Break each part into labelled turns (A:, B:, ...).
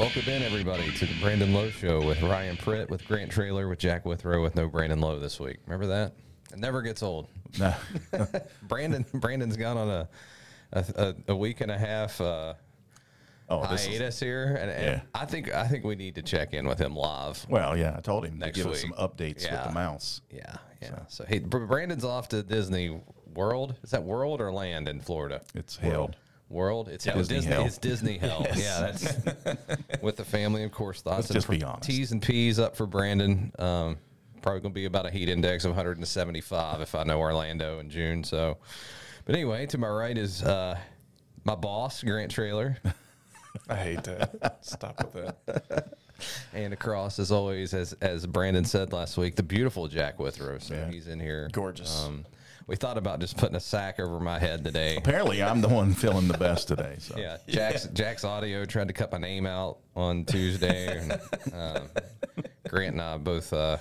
A: Welcome in, everybody, to the Brandon Lowe Show with Ryan Pritt, with Grant Traylor, with Jack Withrow, with no Brandon Lowe this week. Remember that? It never gets old.
B: No.
A: Brandon Brandon's gone on a a, a, week and a half uh,
B: Oh, this is,
A: hiatus here, and, and
B: Yeah.
A: I think I think we need to check in with him live.
B: well, yeah, I told him
A: Next
B: to give us
A: week.
B: some updates
A: Yeah.
B: with the mouse.
A: Yeah, yeah. So, hey, Brandon's off to Disney World. Is that World or Land in Florida?
B: It's held.
A: World. It's
B: Yeah,
A: Disney.
B: Disney hell.
A: It's Disney hell. Yeah, that's with the family, of course. Thoughts
B: Let's
A: and
B: just be honest.
A: T's and P's up for Brandon. Um, probably going to be about a heat index of 175 if I know Orlando in June. So, but anyway, to my right is uh, my boss, Grant Traylor,
C: I hate that. Stop with that.
A: and across, as always, as as Brandon said last week, the beautiful Jack Withrow. So
B: Yeah.
A: he's in here,
C: Gorgeous.
A: Um, we thought about just putting a sack over my head today.
B: Apparently, I'm the one feeling the best today. So
A: Yeah, Jack's Jack's audio tried to cut my name out on Tuesday. and, um, Grant and I both uh,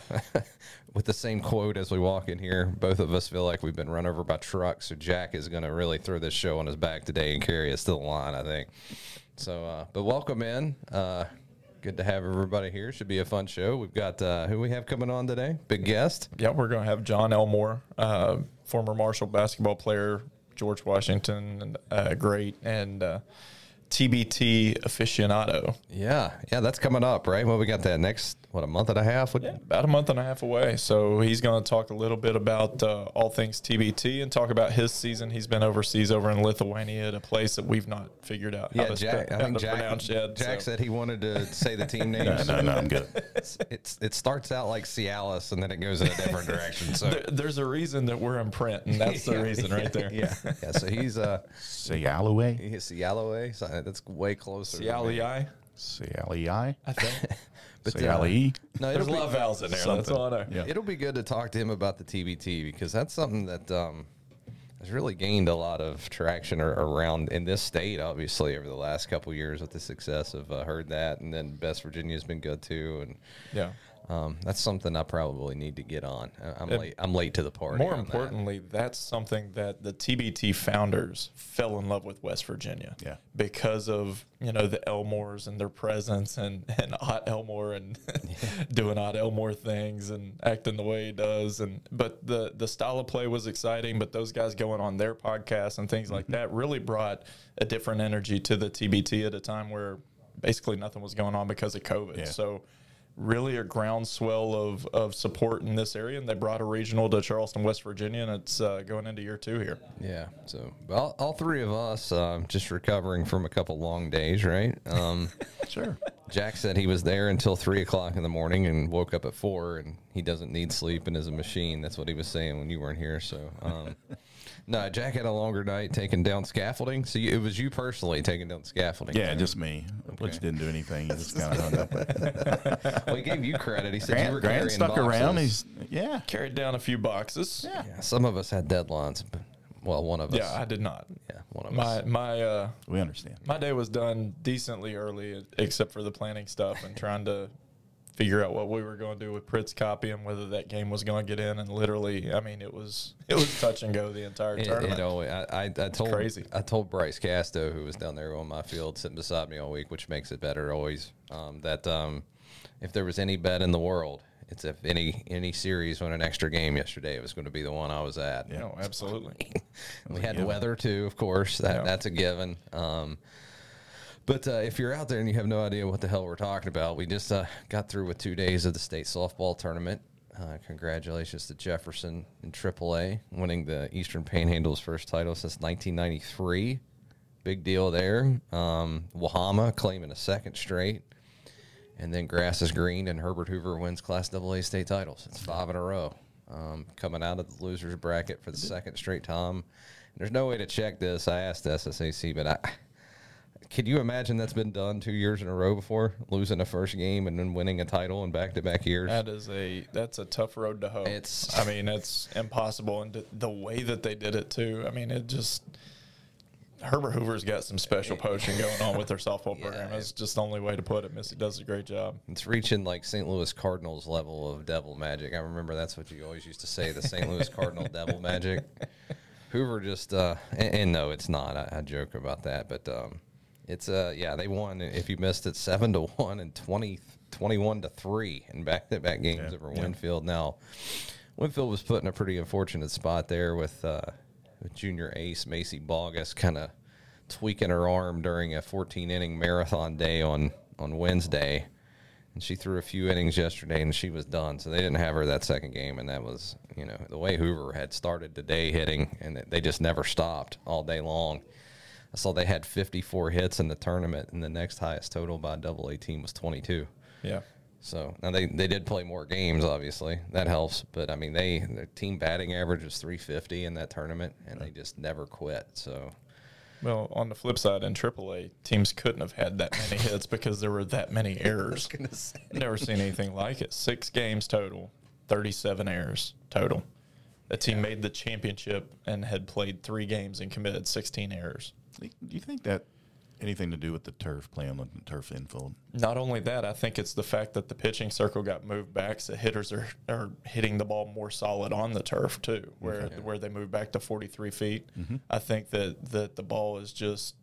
A: with the same quote as we walk in here. Both of us feel like we've been run over by trucks. So Jack is going to really throw this show on his back today and carry us to the line. I think. So, uh, but welcome in. Uh, good to have everybody here. Should be a fun show. We've got uh, who we have coming on today. Big guest.
C: Yeah, we're going to have Jon Elmore, uh, former Marshall basketball player, George Washington, and, uh, great, and uh, TBT aficionado.
A: Yeah, yeah, that's coming up, right? Well, we got that next what a month and a half. What,
C: Yeah, about a month and a half away. So he's going to talk a little bit about uh, all things TBT and talk about his season. He's been overseas over in Lithuania at a place that we've not figured out how
A: Yeah,
C: to,
A: Jack.
C: spe-
A: I
C: how
A: think
C: to
A: Jack,
C: pronounce yet.
A: Jack
C: so.
A: said he wanted to say the team
B: no, no, no, I'm good.
A: It's, it's it starts out like Cialis and then it goes in a different direction. So
C: There- there's a reason that we're in print, and that's the
A: Yeah,
C: reason right there.
A: Yeah, yeah. So he's uh
B: Say Alloway.
A: he's Cialaway. So that's way closer. than me.
C: Cialii,
B: Say Alley.
C: I think.
A: But,
B: Say
A: uh, No,
C: There's
A: it'll
C: a lot of
A: be,
C: vowels in there. That's
B: Something.
C: all I know.
B: Yeah.
A: it'll be good to talk to him about the TBT because that's something that um has really gained a lot of traction ar- around in this state. Obviously, over the last couple years with the success of uh, Herd That, and then Best Virginia's been good too, and.
C: Yeah.
A: Um, that's something I probably need to get on. I- I'm
C: And
A: late. I'm late to the party.
C: More
A: on that.
C: importantly, that's something that the TBT founders fell in love with West Virginia.
B: Yeah.
C: Because of, you know, the Elmores and their presence and, and Ot Elmore and doing Ot Elmore things and acting the way he does. And but the the style of play was exciting, but those guys going on their podcasts and things like that really brought a different energy to the TBT at a time where basically nothing was going on because of COVID.
B: Yeah.
C: So really a groundswell of, of support in this area, and they brought a regional to Charleston, West Virginia, and it's uh, going into year two here.
A: Yeah. So all, all three of us uh, just recovering from a couple long days, right? Um,
B: Sure.
A: Jack said he was there until three o'clock in the morning and woke up at four, and he doesn't need sleep and is a machine. That's what he was saying when you weren't here. So. Um, No, Jack had a longer night taking down scaffolding. So you, it was you personally taking down scaffolding.
B: Yeah,
A: right?
B: just me. Butch didn't do anything. He just kind of hung up.
A: well, he gave you credit. He said you were
B: Grant, Grant
A: carrying
B: stuck around.
A: boxes.
B: He's yeah.
C: Carried down a few boxes.
B: Yeah.
A: Yeah, some of us had deadlines. But, well, one of us.
C: Yeah, I did not.
A: yeah, one of
C: My
A: us.
C: my uh,
B: We understand.
C: my day was done decently early, except for the planning stuff and trying to figure out what we were going to do with Pritt's copy and whether that game was going to get in. And literally, I mean, it was it was touch and go the entire
A: It,
C: tournament.
A: it always, I, I, I told
C: crazy.
A: I told Bryce Casto, who was down there on my field sitting beside me all week, which makes it better always, um, that um, if there was any bet in the world, it's if any any series won an extra game yesterday, it was going to be the one I was at.
C: No, absolutely.
A: We had
B: given.
A: weather too, of course. That
C: Yeah.
A: that's a given. Um, but uh, if you're out there and you have no idea what the hell we're talking about, we just uh, got through with two days of the state softball tournament. Uh, congratulations to Jefferson in AAA, winning the Eastern Panhandle's first title since 1993. Big deal there. Um, Wahama claiming a second straight. And then grass is green, and Herbert Hoover wins Class AA state titles. It's five in a row. Um, coming out of the losers bracket for the second straight time. There's no way to check this. I asked SSAC, but I could you imagine that's been done two years in a row before, losing a first game and then winning a title in back to back years.
C: That is a that's a tough road to hoe.
A: It's-
C: I mean it's impossible, and the way that they did it too. I mean it just Herbert Hoover's got some special potion going on with their softball program.
A: Yeah,
C: That's just the only way to put it. Missy does a great job.
A: It's reaching like St. Louis Cardinals level of devil magic. I remember that's what you always used to say, the St. Louis Cardinal devil magic. Hoover just, uh, and, and no, it's not. I, I joke about that, but um, It's uh yeah they won if you missed it seven to one and 20, 21 to three in back to back games
B: Yeah,
A: over
B: yeah.
A: Winfield. Now Winfield was put in a pretty unfortunate spot there with uh, with junior ace Macy Bogus kind of tweaking her arm during a 14 inning marathon day on on Wednesday. And she threw a few innings yesterday and she was done. So they didn't have her that second game. And that was, you know, the way Hoover had started the day hitting and they just never stopped all day long. I saw they had 54 hits in the tournament and the next highest total by a double A team was 22.
C: Yeah.
A: So now they, they did play more games, obviously that helps. But I mean, they their team batting average was 350 in that tournament, and they just never quit. So
C: Well, on the flip side, in AAA, teams couldn't have had that many hits because there were that many errors. Never seen anything like it. Six games total, 37 errors total. A team made the championship and had played three games and committed 16 errors.
B: Do you think that anything to do with the turf playing on the turf infield?
C: Not only that, I think it's the fact that the pitching circle got moved back, so hitters are, are hitting the ball more solid on the turf too, where where they moved back to 43 feet. Mm-hmm. I think that that the ball is just,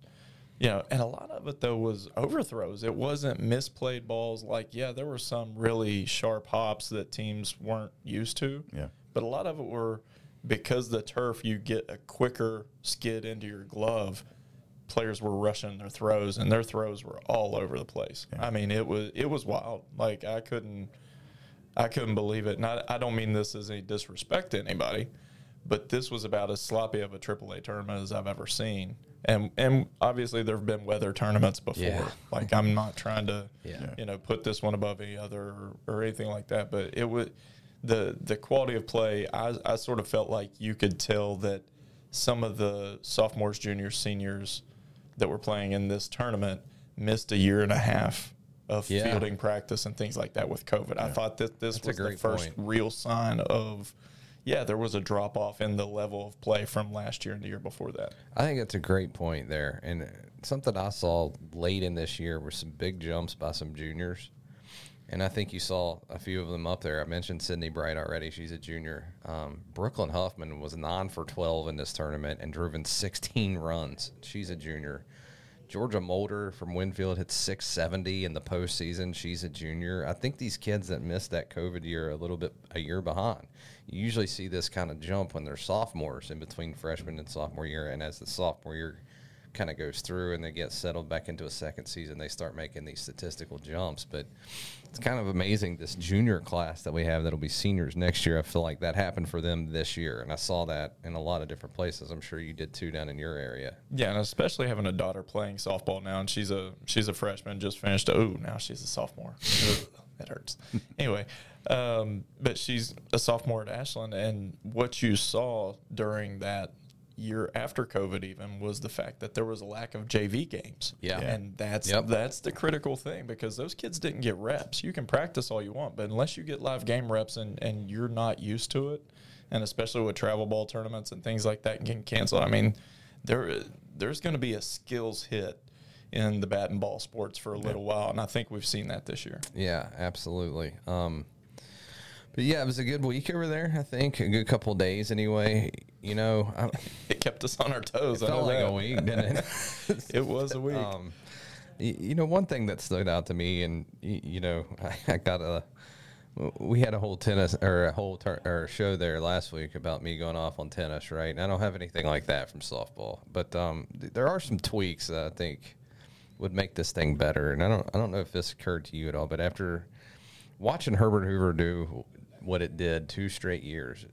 C: you know, and a lot of it though was overthrows. It wasn't misplayed balls. Like yeah, there were some really sharp hops that teams weren't used to.
B: Yeah.
C: but a lot of it were because the turf you get a quicker skid into your glove players were rushing their throws and their throws were all over the place. I mean, it was it was wild. Like I couldn't I couldn't believe it. And I, I don't mean this as any disrespect to anybody, but this was about as sloppy of a AAA tournament as I've ever seen. And and obviously there have been weather tournaments before.
A: Yeah.
C: Like I'm not trying to
A: Yeah.
C: you know put this one above any other or, or anything like that, but it was the the quality of play. I I sort of felt like you could tell that some of the sophomores, juniors, seniors that were playing in this tournament missed a year and a half of
A: Yeah.
C: fielding practice and things like that with COVID. I thought that this
A: That's
C: was the first
A: point.
C: real sign of, yeah, there was a drop off in the level of play from last year and the year before that.
A: I think that's a great point there. And something I saw late in this year were some big jumps by some juniors. And I think you saw a few of them up there. I mentioned Sydney Bright already. She's a junior. Um, Brooklyn Huffman was 9 for 12 in this tournament and driven 16 runs. She's a junior. Georgia Mulder from Winfield hit 670 in the postseason. She's a junior. I think these kids that missed that COVID year a little bit a year behind. You usually see this kind of jump when they're sophomores in between freshman and sophomore year. And as the sophomore year kind of goes through and they get settled back into a second season, they start making these statistical jumps. But it's kind of amazing this junior class that we have that'll be seniors next year. I feel like that happened for them this year. And I saw that in a lot of different places. I'm sure you did too down in your area.
C: Yeah, and especially having a daughter playing softball now, and she's a she's a freshman, just finished. Oh, now she's a sophomore. That hurts. Anyway, um, but she's a sophomore at Ashland, and what you saw during that year after COVID even was the fact that there was a lack of JV games.
A: Yeah.
C: and that's
A: Yep.
C: that's the critical thing because those kids didn't get reps. You can practice all you want, but unless you get live game reps and and you're not used to it, and especially with travel ball tournaments and things like that getting canceled, I mean, there there's going to be a skills hit in the bat and ball sports for a little while, and I think we've seen that this year.
A: Yeah, absolutely. Um, but yeah, it was a good week over there. I think a good couple days anyway. You know, I,
C: It kept us on our toes.
A: it
C: I know
A: felt like
C: that.
A: a week, didn't it?
C: It was a week.
A: Um, y- you know, one thing that stood out to me, and y- you know, I, I got a. We had a whole tennis or a whole tur or show there last week about me going off on tennis, right? And I don't have anything like that from softball, but um, th- there are some tweaks that I think would make this thing better. And I don't, I don't know if this occurred to you at all, but after watching Herbert Hoover do what it did two straight years,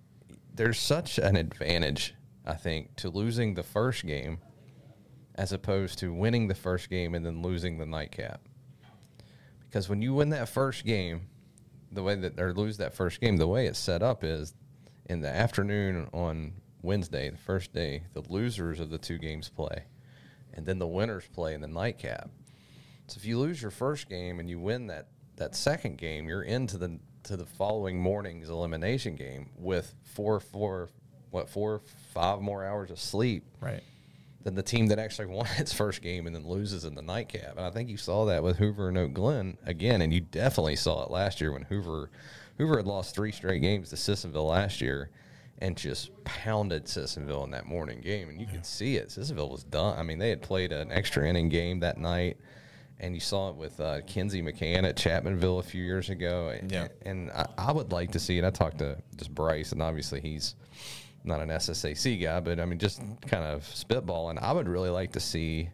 A: there's such an advantage, I think, to losing the first game as opposed to winning the first game and then losing the nightcap. Because when you win that first game, the way that or lose that first game, the way it's set up is in the afternoon on Wednesday, the first day, the losers of the two games play, and then the winners play in the nightcap. So if you lose your first game and you win that that second game, you're into the to the following morning's elimination game with four four what four five more hours of sleep
C: right.
A: than the team that actually won its first game and then loses in the nightcap. And I think you saw that with Hoover and Oak Glen again, and you definitely saw it last year when Hoover Hoover had lost three straight games to Sissonville last year, and just pounded Sissonville in that morning game. And you could see it. Sissonville was done. I mean, they had played an extra inning game that night. And you saw it with uh, Kinsey McCann at Chapmanville a few years ago. And,
C: Yeah.
A: and I, I would like to see it. I talked to just Bryce, and obviously he's not an SSAC guy, but I mean, just kind of spitballing. I would really like to see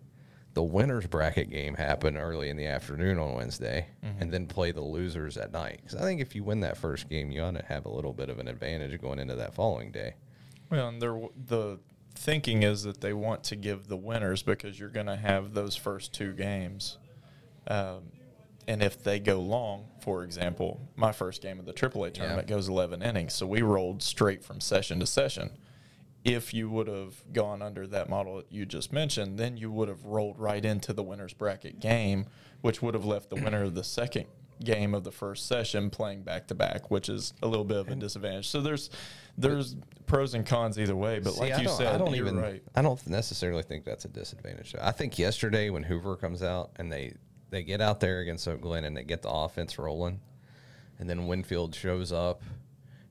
A: the winners bracket game happen early in the afternoon on Wednesday, and then play the losers at night. Because I think if you win that first game, you ought to have a little bit of an advantage going into that following day.
C: Well, and they're, the thinking is that they want to give the winners because you're going to have those first two games. Um, and if they go long, for example, my first game of the AAA tournament goes 11 innings. So we rolled straight from session to session. If you would have gone under that model that you just mentioned, then you would have rolled right into the winner's bracket game, which would have left the winner of the second game of the first session playing back to back, which is a little bit of a disadvantage. So there's there's pros and cons either way. But
A: See,
C: like
A: I
C: you said,
A: I don't even.
C: right.
A: I don't necessarily think that's a disadvantage. I think yesterday when Hoover comes out and they they get out there against Oak Glen and they get the offense rolling, and then Winfield shows up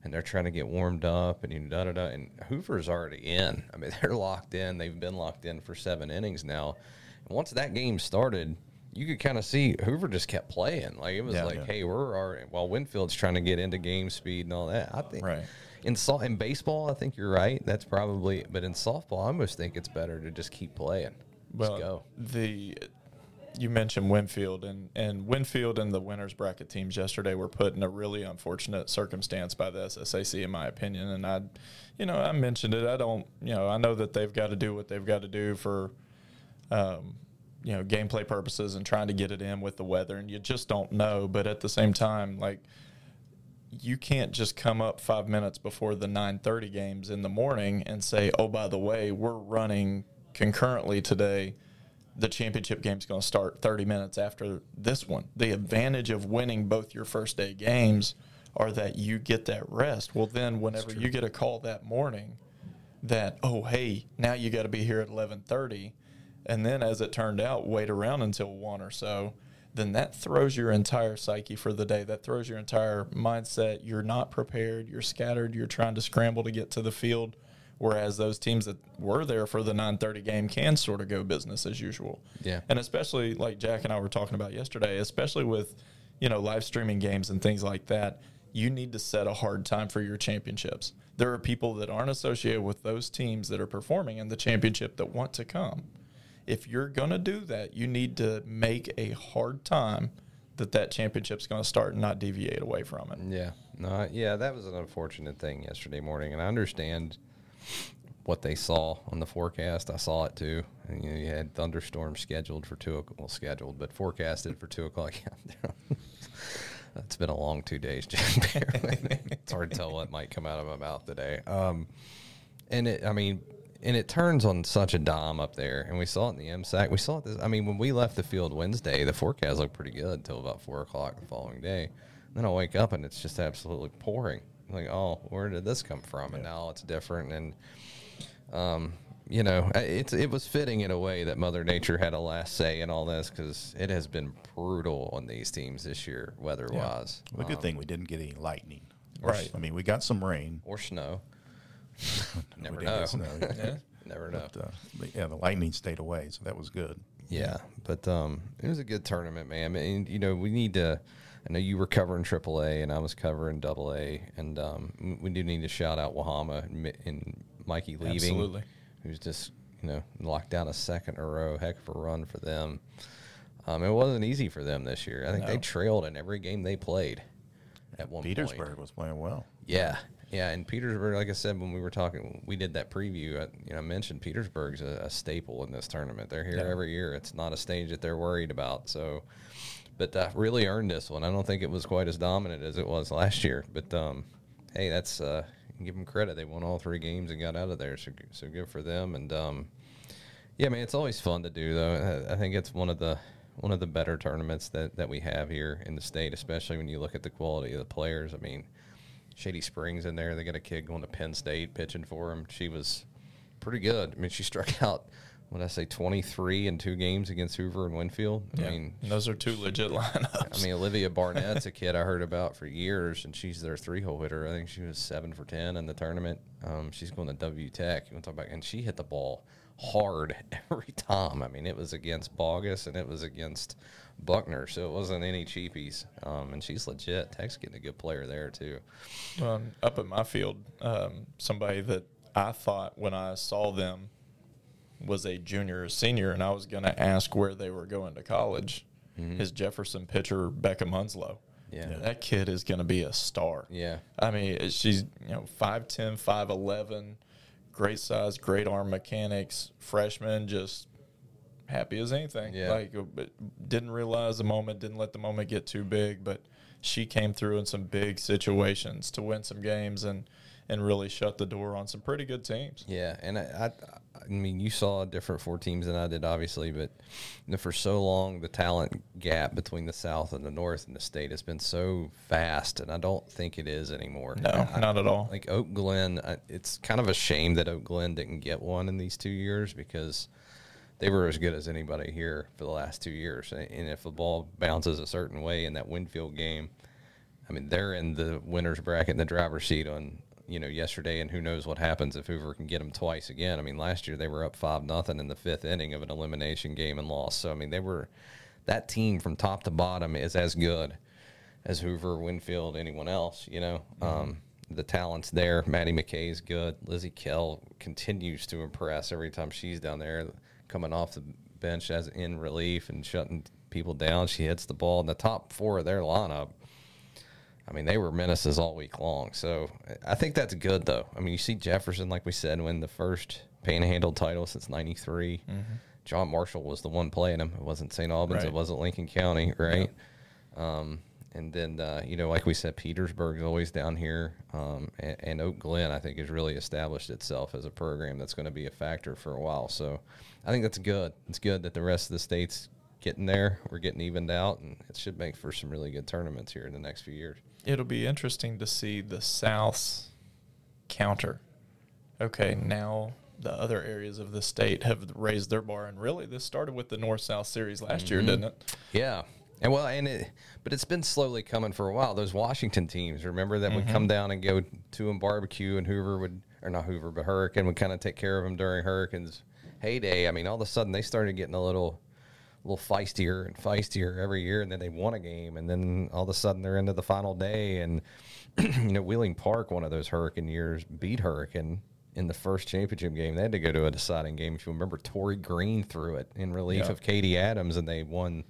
A: and they're trying to get warmed up and you know, da da da. And Hoover's already in. I mean, they're locked in. They've been locked in for seven innings now. And once that game started, you could kind of see Hoover just kept playing. Like it was
C: Yeah.
A: like,
B: Yeah.
A: hey, we're already, while Winfield's trying to get into game speed and all that. I think
C: Right.
A: in so- in baseball, I think you're right. That's probably, but in softball, I almost think it's better to just keep playing. Just
C: Well,
A: go.
C: the you mentioned Winfield and and Winfield and the winners bracket teams yesterday were put in a really unfortunate circumstance by the SSAC, in my opinion. And I, you know, I mentioned it. I don't, you know, I know that they've got to do what they've got to do for, um, you know, gameplay purposes and trying to get it in with the weather, and you just don't know. But at the same time, like you can't just come up five minutes before the 9.30 games in the morning and say oh by the way we're running concurrently today the championship game's going to start 30 minutes after this one. The advantage of winning both your first day games are that you get that rest. Well then whenever you get a call that morning that oh hey now you got to be here at 11.30 and then as it turned out wait around until 1 or so then that throws your entire psyche for the day. That throws your entire mindset. You're not prepared. You're scattered. You're trying to scramble to get to the field whereas those teams that were there for the 9:30 game can sort of go business as usual
A: Yeah.
C: and especially like Jack and I were talking about yesterday especially with you know live streaming games and things like that you need to set a hard time for your championships there are people that aren't associated with those teams that are performing in the championship that want to come if you're going to do that, you need to make a hard time that that championship's going to start and not deviate away from it.
A: Yeah. No, yeah, that was an unfortunate thing yesterday morning, and I understand what they saw on the forecast. I saw it too. And, you, know, you had thunderstorms scheduled for two, o'clock- well, scheduled, but forecasted for two o'clock. it's been a long two days, it's hard to tell what might come out of my mouth today. Um, and it, I mean, and it turns on such a dime up there. And we saw it in the MSAC. We saw it this. I mean, when we left the field Wednesday, the forecast looked pretty good until about four o'clock the following day. Then I wake up and it's just absolutely pouring. Like, oh, where did this come from? And now it's different. And um, you know, it's it was fitting in a way that Mother Nature had a last say in all this because it has been brutal on these teams this year, weather-wise,
B: Well, the good
A: um,
B: thing we didn't get any lightning.
C: Right.
B: I mean, we got some rain.
A: or snow. Never know.
B: snow.
C: Yeah.
A: Never know.
B: But, uh, but yeah, the lightning stayed away, so that was good.
A: Yeah, but um, it was a good tournament, man. I mean, you know, we need to. I know you were covering AAA, and I was covering Double A, and um, we do need to shout out Wahama and, and Mikey leaving,
C: Absolutely.
A: who's just you know locked down a second in a row. Heck of a run for them. Um, it wasn't easy for them this year. I think they trailed in every game they played. At one point.
B: Petersburg was playing well.
A: Yeah, yeah, and Petersburg, like I said when we were talking, we did that preview. I, you know, I mentioned Petersburg's a, a staple in this tournament. They're here
C: Yeah.
A: every year. It's not a stage that they're worried about. So, but uh, really earned this one. I don't think it was quite as dominant as it was last year. But um, hey, that's uh, give them credit. They won all three games and got out of there. So, so good for them. And um, yeah, man, it's always fun to do though. I, think it's one of the one of the better tournaments that, that we have here in the state, especially when you look at the quality of the players. I mean, Shady Springs in there. They got a kid going to Penn State pitching for him. She was pretty good. I mean, she struck out what I say, 23 in two games against Hoover and Winfield.
C: Yeah.
A: I mean,
C: And those are two legit lineups.
A: I mean, Olivia Barnett's a kid I heard about for years, and she's their three hole hitter. I think she was seven for 10 in the tournament. Um, she's going to W Tech. You want to talk about, and she hit the ball hard every time. I mean, it was against Bogus and it was against Buckner, so it wasn't any cheapies. Um, and she's legit. Tech's getting a good player there, too.
C: Um, up at my field, um, somebody that I thought when I saw them was a junior or senior, and I was going to ask where they were going to college. His Jefferson pitcher, Becca Munslow.
A: Yeah.
C: That kid is going to be a star.
A: Yeah.
C: I mean, she's, you know, 5'10, 5'11, great size, great arm mechanics, freshman, just happy as anything.
A: Yeah.
C: Like, uh, didn't realize the moment, didn't let the moment get too big, but she came through in some big situations to win some games and, and really shut the door on some pretty good teams.
A: Yeah, and I, I, I mean, you saw different four teams than I did, obviously, but for so long, the talent gap between the South and the North and the state has been so vast, and I don't think it is anymore.
C: No,
A: I-
C: not at all.
A: Like Oak Glen, I, it's kind of a shame that Oak Glen didn't get one in these two years because they were as good as anybody here for the last two years. And and if the ball bounces a certain way in that Winfield game, I mean, they're in the winners bracket in the driver's seat on you know yesterday, and who knows what happens if Hoover can get them twice again. I mean, last year they were up five nothing in the fifth inning of an elimination game and lost. So I mean, they were that team from top to bottom is as good as Hoover, Winfield, anyone else. You know, um, the talent's there. Maddie McKay's good. Lizzie Kell continues to impress every time she's down there, coming off the bench as in relief and shutting people down. She hits the ball in the top four of their lineup. I mean, they were menaces all week long. So I think that's good, though. I mean, you see Jefferson, like we said, win the first panhandle title since '93. John Marshall was the one playing him. It wasn't St. Albans. It wasn't Lincoln County, right? Um, and then, uh, you know, like we said, Petersburg's always down here. Um, and, and Oak Glen, I think, has really established itself as a program that's going to be a factor for a while. So I think that's good. It's good that the rest of the states getting there. We're getting evened out, and it should make for some really good tournaments here in the next few years.
C: It'll be interesting to see the South's counter. Okay, now the other areas of the state have raised their bar, and really, this started with the North South series last year, mm-hmm. didn't it?
A: Yeah. And well, and it, but it's been slowly coming for a while. Those Washington teams, remember that would come mm-hmm. down and go to them barbecue, and Hoover would, or not Hoover, but Hurricane would kind of take care of them during Hurricane's heyday. I mean, all of a sudden they started getting a little, little feistier and feistier every year, and then they won a game, and then all of a sudden they're into the final day, and you know, Wheeling Park, one of those Hurricane years, beat Hurricane in the first championship game. They had to go to a deciding game. If you remember, Tori Green threw it in relief
C: Yeah.
A: of Katie Adams, and they won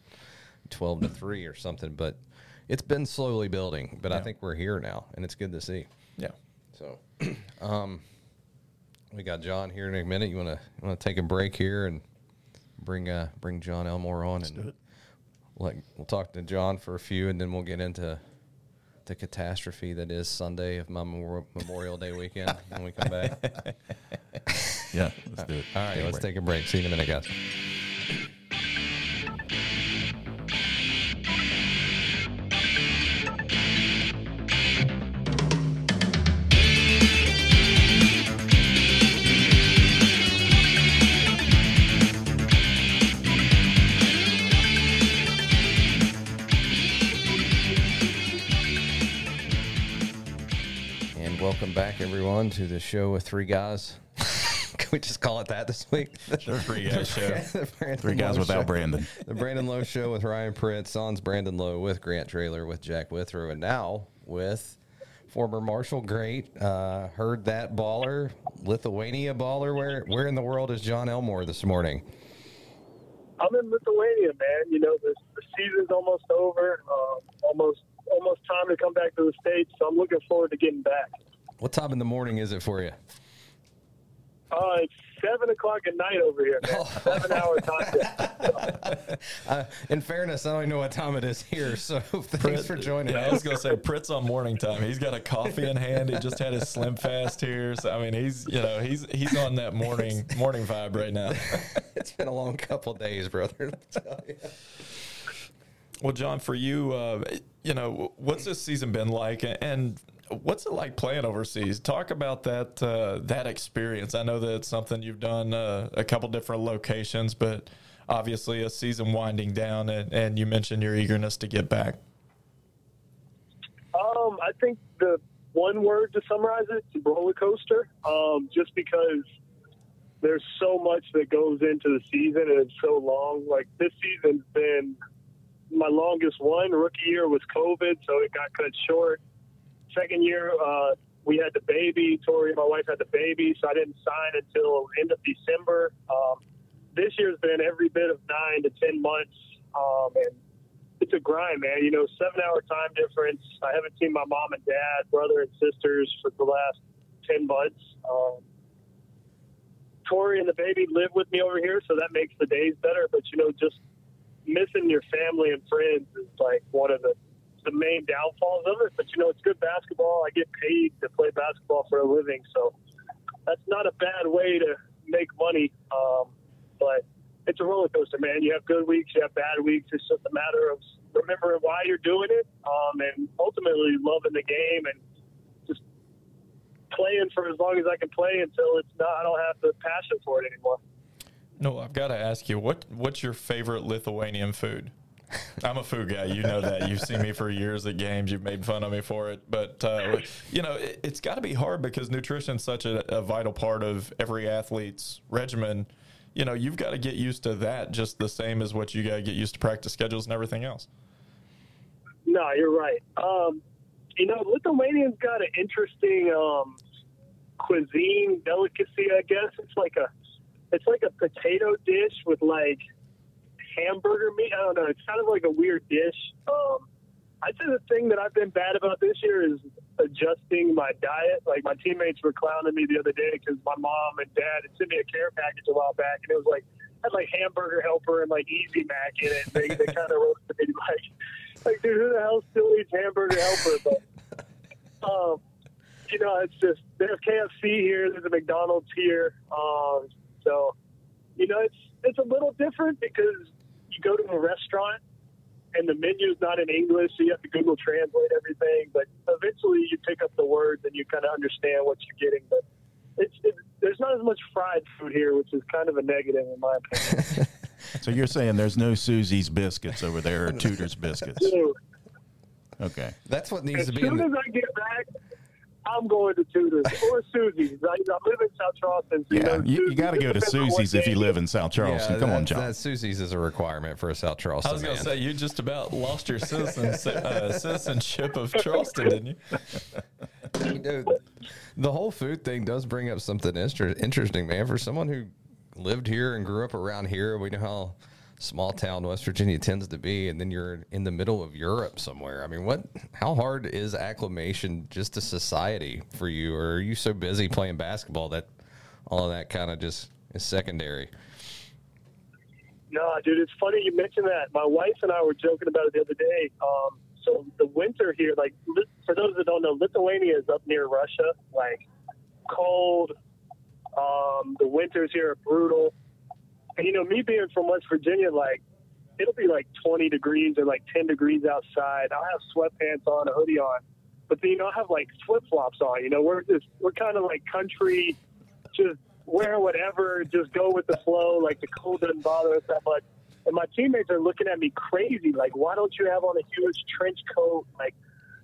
A: 12 to 3 or something but it's been slowly building but i think we're here now and it's good to see
C: Yeah.
A: so um we got jon here in a minute you want to want to take a break here and bring uh bring jon elmore on and
B: do it.
A: We'll, let- we'll talk to jon for a few and then we'll get into the catastrophe that is sunday of my Memorial, memorial day weekend when we come back
B: Yeah, let's do it.
A: all right
B: Take a
A: let's take a break see you in a minute guys back, everyone, to the show with three guys. Can we just call it that this week?
C: The three guys show.
B: Three guys
A: Lowe
B: without
A: Show.
B: Brandon.
A: The Brandon Lowe Show with Ryan Prince, Sans Brandon Lowe with Grant Traylor with Jack Withrow, and now with former Marshall great. Uh, Herd That baller, Lithuania baller. Where where in the world is Jon Elmore this morning?
D: I'm in Lithuania, man. You know, the, the season's almost over. Um, almost almost time to come back to the states. So I'm looking forward to getting back.
A: What time in the morning is it for you?
D: Uh, it's seven o'clock at night over here, man. Seven hour time. difference.
A: Uh, in fairness, I don't even know what time it is here. So thanks for joining
C: Yeah, I was gonna say Pritt's on morning time. He's got a coffee in hand. He just had his Slim Fast here. So I mean, he's you know he's he's on that morning morning vibe right now.
A: it's been a long couple days, brother.
C: Well, Jon, for you, uh, you know, what's this season been like? And what's it like playing overseas? Talk about that uh, that experience. I know that it's something you've done uh, a couple different locations, but obviously a season winding down, and, and you mentioned your eagerness to get back.
D: Um, I think the one word to summarize it is roller coaster. Um, just because there's so much that goes into the season and it's so long. Like this season's been my longest one. Rookie year was COVID, so it got cut short. Second year, uh, we had the baby. Tori, my wife, had the baby, so I didn't sign until end of December. Um, this year's been every bit of nine to ten months, um, and it's a grind, man. You know, seven hour time difference. I haven't seen my mom and dad, brother and sisters for the last ten months. Um, Tori and the baby live with me over here, so that makes the days better. But you know, just missing your family and friends is like one of the the main downfalls of it. But you know, it's good basketball. I get paid to play basketball for a living, so that's not a bad way to make money. Um, but it's a roller coaster, man. You have good weeks, you have bad weeks. It's just a matter of remembering why you're doing it, um, and ultimately loving the game and just playing for as long as I can play until it's not. I don't have the passion for it anymore.
C: No, I've got to ask you what what's your favorite Lithuanian food? I'm a food guy. You know that. You've seen me for years at games. You've made fun of me for it. But, uh, you know, it, has got to be hard because nutrition is such a, a, vital part of every athlete's regimen. You know, you've got to get used to that just the same as what you got to get used to practice schedules and everything else.
D: No, you're right. Um, you know, Lithuanians got an interesting um, cuisine delicacy, I guess. It's like a it's like a potato dish with like hamburger meat. I don't know. It's kind of like a weird dish. Um, I'd say the thing that I've been bad about this year is adjusting my diet. Like my teammates were clowning me the other day because my mom and dad had sent me a care package a while back, and it was like had like hamburger helper and like Easy Mac in it. They they kind of roasted me like, like dude, who the hell still eats hamburger helper? But um, you know, it's just there's KFC here, there's a McDonald's here. Um, so, you know, it's it's a little different because you go to a restaurant and the menu's not in English, so you have to Google Translate everything. But eventually, you pick up the words and you kind of understand what you're getting. But it's it, there's not as much fried food here, which is kind of a negative in my opinion.
B: so you're saying there's no Susie's biscuits over there or Tudor's biscuits? Okay,
A: that's what needs
D: as
A: to be.
D: As soon as I get back, I'm going to Tudor's or Susie's. I, I live in South Charleston.
B: So yeah, you, you, you got to go to Susie's if you live in South Charleston.
A: Yeah,
B: Come
A: that,
B: on, Jon.
A: That Susie's is a requirement for a South Charleston.
C: I was
A: going
C: to say you just about lost your citizen, uh, citizenship of Charleston, didn't you?
A: you know, the whole food thing does bring up something interesting, man. For someone who lived here and grew up around here, we know how small town West Virginia tends to be, and then you're in the middle of Europe somewhere. I mean, what? How hard is acclimation just to society for you, or are you so busy playing basketball that all of that kind of just is secondary?
D: No, dude, it's funny you mentioned that. My wife and I were joking about it the other day. Um, so the winter here, like for those that don't know, Lithuania is up near Russia, like cold. Um, the winters here are brutal. And you know, me being from West Virginia, like it'll be like 20 degrees or like 10 degrees outside. I'll have sweatpants on, a hoodie on, but then you know I have like flip flops on. You know, we're just we're kind of like country, just wear whatever, just go with the flow. Like the cold doesn't bother us that much. And my teammates are looking at me crazy, like, why don't you have on a huge trench coat? Like,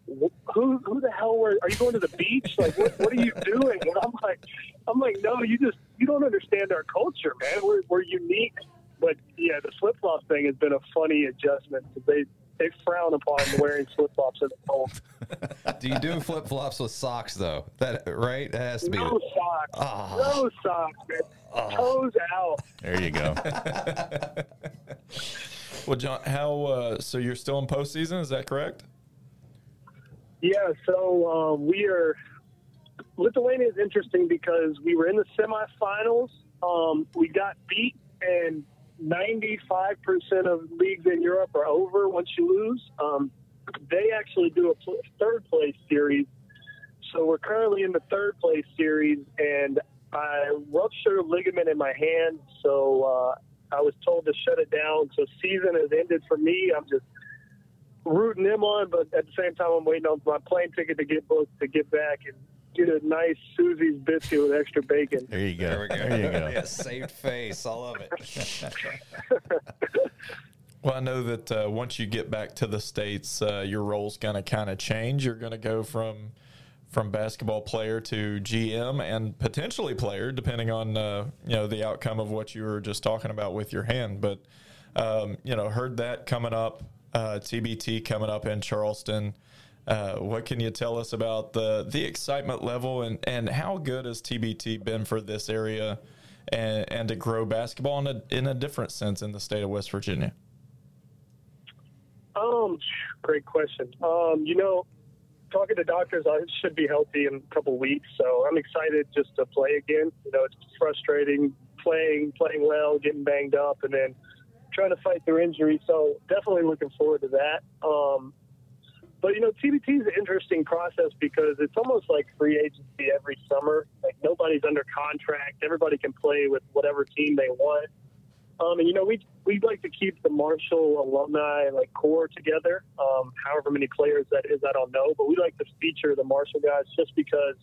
D: who who the hell were are you going to the beach? Like what what are you doing? And I'm like I'm like, no, you just you don't understand our culture, man. We're we're unique. But yeah, the flip flop thing has been a funny adjustment because they they frown upon wearing flip flops in the cold.
A: do you do flip flops with socks though? That right? That has to be
D: no socks. Oh. No socks, man. Oh. Toes out.
B: There you go.
C: well, Jon, how uh, so? You're still in postseason? Is that correct?
D: Yeah, so um, we are. Lithuania is interesting because we were in the semifinals. Um, we got beat, and 95% of leagues in Europe are over once you lose. Um, they actually do a pl- third place series. So we're currently in the third place series, and I ruptured a ligament in my hand. So uh, I was told to shut it down. So season has ended for me. I'm just rooting them on, but at the same time, I'm waiting on my plane ticket to get booked to get back and get a nice Susie's biscuit with extra bacon.
B: There you go.
A: There we go.
B: There you go.
A: yeah, saved face. I love it.
C: Well, I know that uh, once you get back to the states, uh, your role's going to kind of change. You're going to go from from basketball player to GM and potentially player, depending on uh, you know the outcome of what you were just talking about with your hand. But um, you know, Herd That coming up, uh, TBT coming up in Charleston. Uh, what can you tell us about the the excitement level and and how good has TBT been for this area and and to grow basketball in a in a different sense in the state of West Virginia?
D: Um, great question. Um, you know, talking to doctors, I should be healthy in a couple weeks, so I'm excited just to play again. You know, it's frustrating playing, playing well, getting banged up, and then trying to fight their injury. So definitely looking forward to that. Um, but you know, TBT is an interesting process because it's almost like free agency every summer. Like nobody's under contract. Everybody can play with whatever team they want. Um, and you know, we we like to keep the Marshall alumni like core together. Um, however many players that is, I don't know, but we like to feature the Marshall guys just because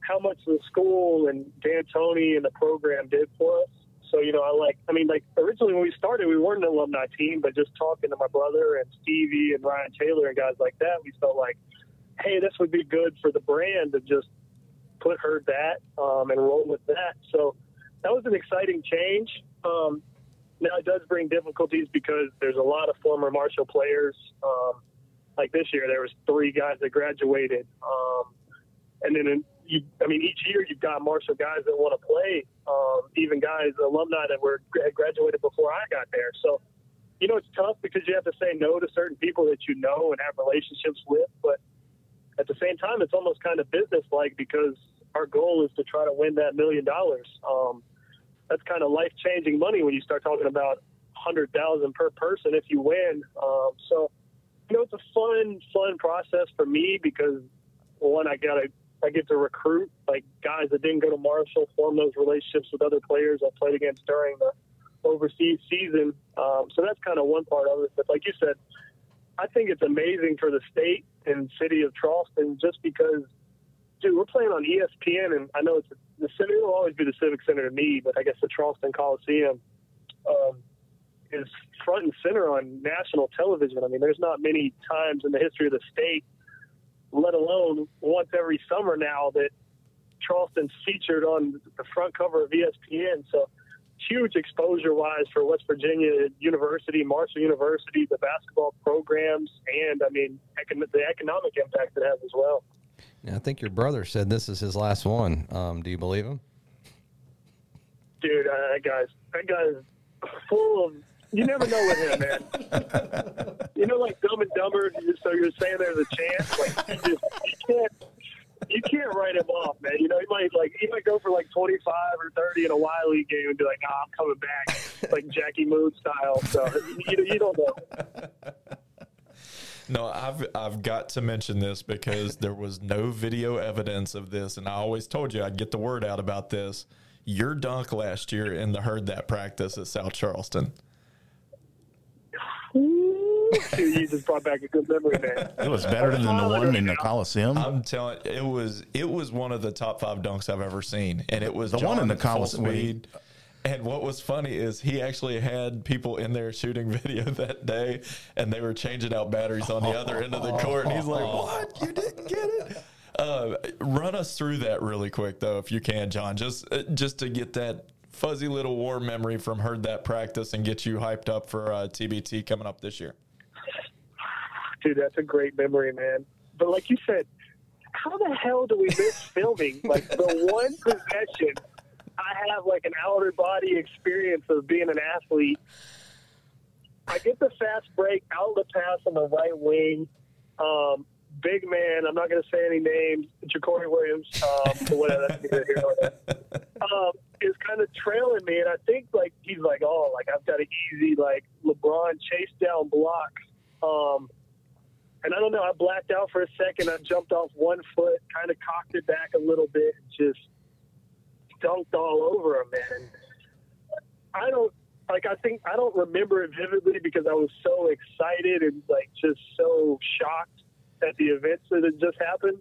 D: how much the school and D'Antoni and the program did for us. So you know, I like. I mean, like originally when we started, we weren't an alumni team, but just talking to my brother and Stevie and Ryan Taylor and guys like that, we felt like, hey, this would be good for the brand to just put her that um, and roll with that. So that was an exciting change. Um, now it does bring difficulties because there's a lot of former Marshall players. Um, like this year, there was three guys that graduated, um, and then you, I mean, each year you've got Marshall guys that want to play, um, even guys alumni that were had graduated before I got there. So, you know, it's tough because you have to say no to certain people that you know and have relationships with, but at the same time, it's almost kind of business like because our goal is to try to win that million dollars. Um, that's kind of life changing money when you start talking about hundred thousand per person if you win. Um, so, you know, it's a fun, fun process for me because one, I got to I get to recruit like guys that didn't go to Marshall, form those relationships with other players I played against during the overseas season. Um, so that's kind of one part of it. But like you said, I think it's amazing for the state and city of Charleston just because, dude, we're playing on ESPN, and I know it's the center will always be the Civic Center to me, but I guess the Charleston Coliseum um, is front and center on national television. I mean, there's not many times in the history of the state, let alone once every summer now, that Charleston's featured on the front cover of ESPN. So huge exposure wise for West Virginia University, Marshall University, the basketball programs, and I mean econ- the economic impact it has as well.
A: I think your brother said this is his last one. Um, do you believe him?
D: Dude, uh, that guy's that guy's full of. You never know with him, man. you know, like Dumb and Dumber. So you're saying there's a chance, like you just you can't you can't write him off, man. You know, he might like he might go for like 25 or 30 in a Y League game and be like, "Ah, I'm coming back," like Jackie Moon style. So you, you don't know.
C: No, I've I've got to mention this because there was no video evidence of this, and I always told you I'd get the word out about this. Your dunk last year in the Herd That practice at South Charleston.
D: You just brought back a good memory, man.
B: It was better than the one in the Coliseum.
C: I'm telling it was it was one of the top five dunks I've ever seen, and it was
B: The one in the Coliseum.
C: Fullspeed. And what was funny is he actually had people in there shooting video that day, and they were changing out batteries on the other end of the court. And he's like, "What? You didn't get it?" Uh, run us through that really quick, though, if you can, Jon, just uh, just to get that fuzzy little warm memory from Herd That practice and get you hyped up for uh, TBT coming up this year.
D: Dude, that's a great memory, man. But like you said, how the hell do we miss filming? Like the one possession, I have like an outer body experience of being an athlete. I get the fast break, outlet pass on the right wing. Um, big man, I'm not going to say any names, JaCorey Williams, um, whatever, that's neither here nor. Um, is kind of trailing me, and I think like he's like, oh, like I've got an easy like LeBron chase down block. Um, and I don't know, I blacked out for a second. I jumped off one foot, kind of cocked it back a little bit, and just dunked all over him, man. I don't like I think I don't remember it vividly because I was so excited and like just so shocked at the events that had just happened.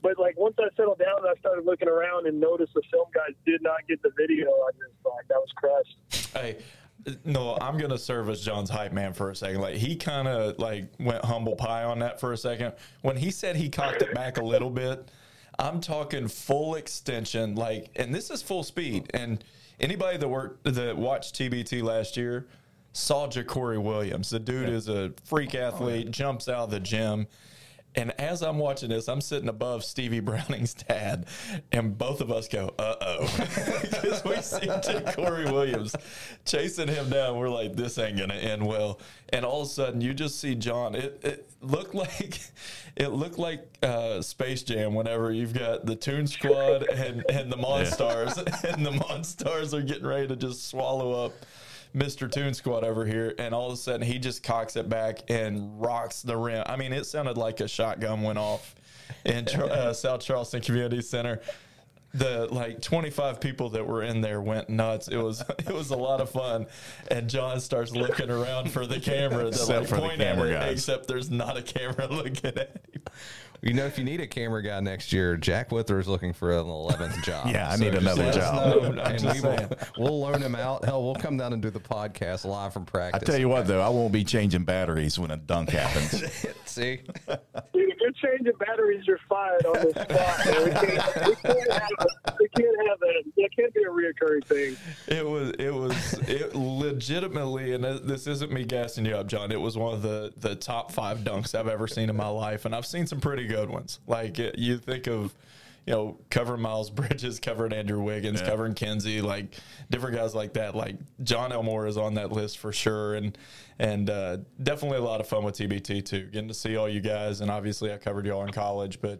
D: But like once I settled down I started looking around and noticed the film guys did not get the video, I just like that was crushed.
C: Hey, no, I'm gonna serve as Jon's hype man for a second. Like he kind of like went humble pie on that for a second. When he said he cocked it back a little bit, I'm talking full extension. Like, and this is full speed. And anybody that worked that watched TBT last year saw JaCorey Williams. The dude is a freak athlete, oh, jumps out of the gym. And as I'm watching this, I'm sitting above Stevie Browning's dad, and both of us go, "Uh oh," because we see Corey Williams chasing him down. We're like, "This ain't gonna end well." And all of a sudden, you just see Jon. It, it looked like it looked like uh, Space Jam. Whenever you've got the Toon Squad and and the Monstars, yeah. and the Monstars are getting ready to just swallow up Mr. Toon Squad over here, and all of a sudden he just cocks it back and rocks the rim. I mean, it sounded like a shotgun went off in uh, South Charleston Community Center. The like 25 people that were in there went nuts. It was it was a lot of fun, and Jon starts looking around for the camera to like point at it, except there's not a camera looking at him.
A: You know, if you need a camera guy next year, Jack Withers is looking for an eleventh job.
B: yeah, I so need another job.
A: and we will, we'll loan him out. Hell, we'll come down and do the podcast live from practice.
B: I tell you what, though, I won't be changing batteries when a dunk happens.
A: See,
D: Dude, you're changing batteries, you're fired on the spot. We can't, we can't have, we can't have that. That can't be a reoccurring thing.
C: It was, it was, it legitimately, and this isn't me gassing you up, Jon. It was one of the the top five dunks I've ever seen in my life, and I've seen some pretty good ones. Like you think of, you know, covering Miles Bridges, covering Andrew Wiggins, yeah. covering Kenzie, like different guys like that. Like Jon Elmore is on that list for sure, and and uh, definitely a lot of fun with TBT too. Getting to see all you guys, and obviously I covered y'all in college, but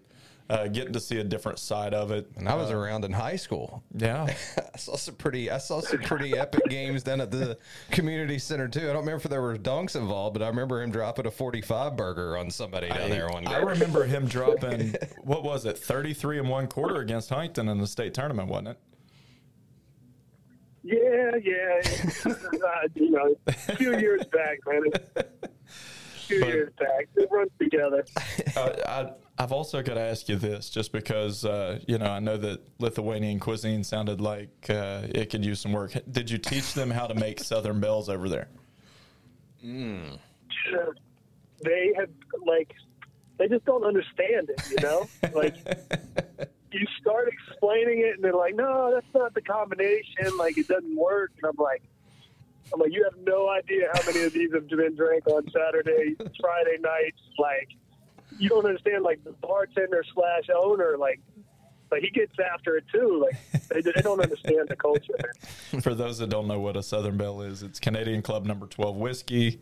C: uh, getting to see a different side of it.
A: And I was uh, around in high school.
C: Yeah,
A: I saw some pretty. I saw some pretty epic games down at the community center too. I don't remember if there were dunks involved, but I remember him dropping a forty-five burger on somebody down I, there one game.
C: I remember him dropping what was it, thirty-three and one quarter against Huntington in the state tournament, wasn't it?
D: Yeah, yeah. uh, you know, a few years back, man. A few but, years back, they run together.
C: Uh, I, I've also got to ask you this, just because uh, you know I know that Lithuanian cuisine sounded like uh, it could use some work. Did you teach them how to make Southern Belles over there?
A: Mm.
D: They have like they just don't understand it, you know. like you start explaining it, and they're like, "No, that's not the combination. Like it doesn't work." And I'm like. I'm like, you have no idea how many of these have been drank on Saturday, Friday nights. Like, you don't understand like the bartender slash owner like but he gets after it too. Like they, they don't understand the culture.
C: For those that don't know what a Southern Belle is, it's Canadian Club Number Twelve whiskey,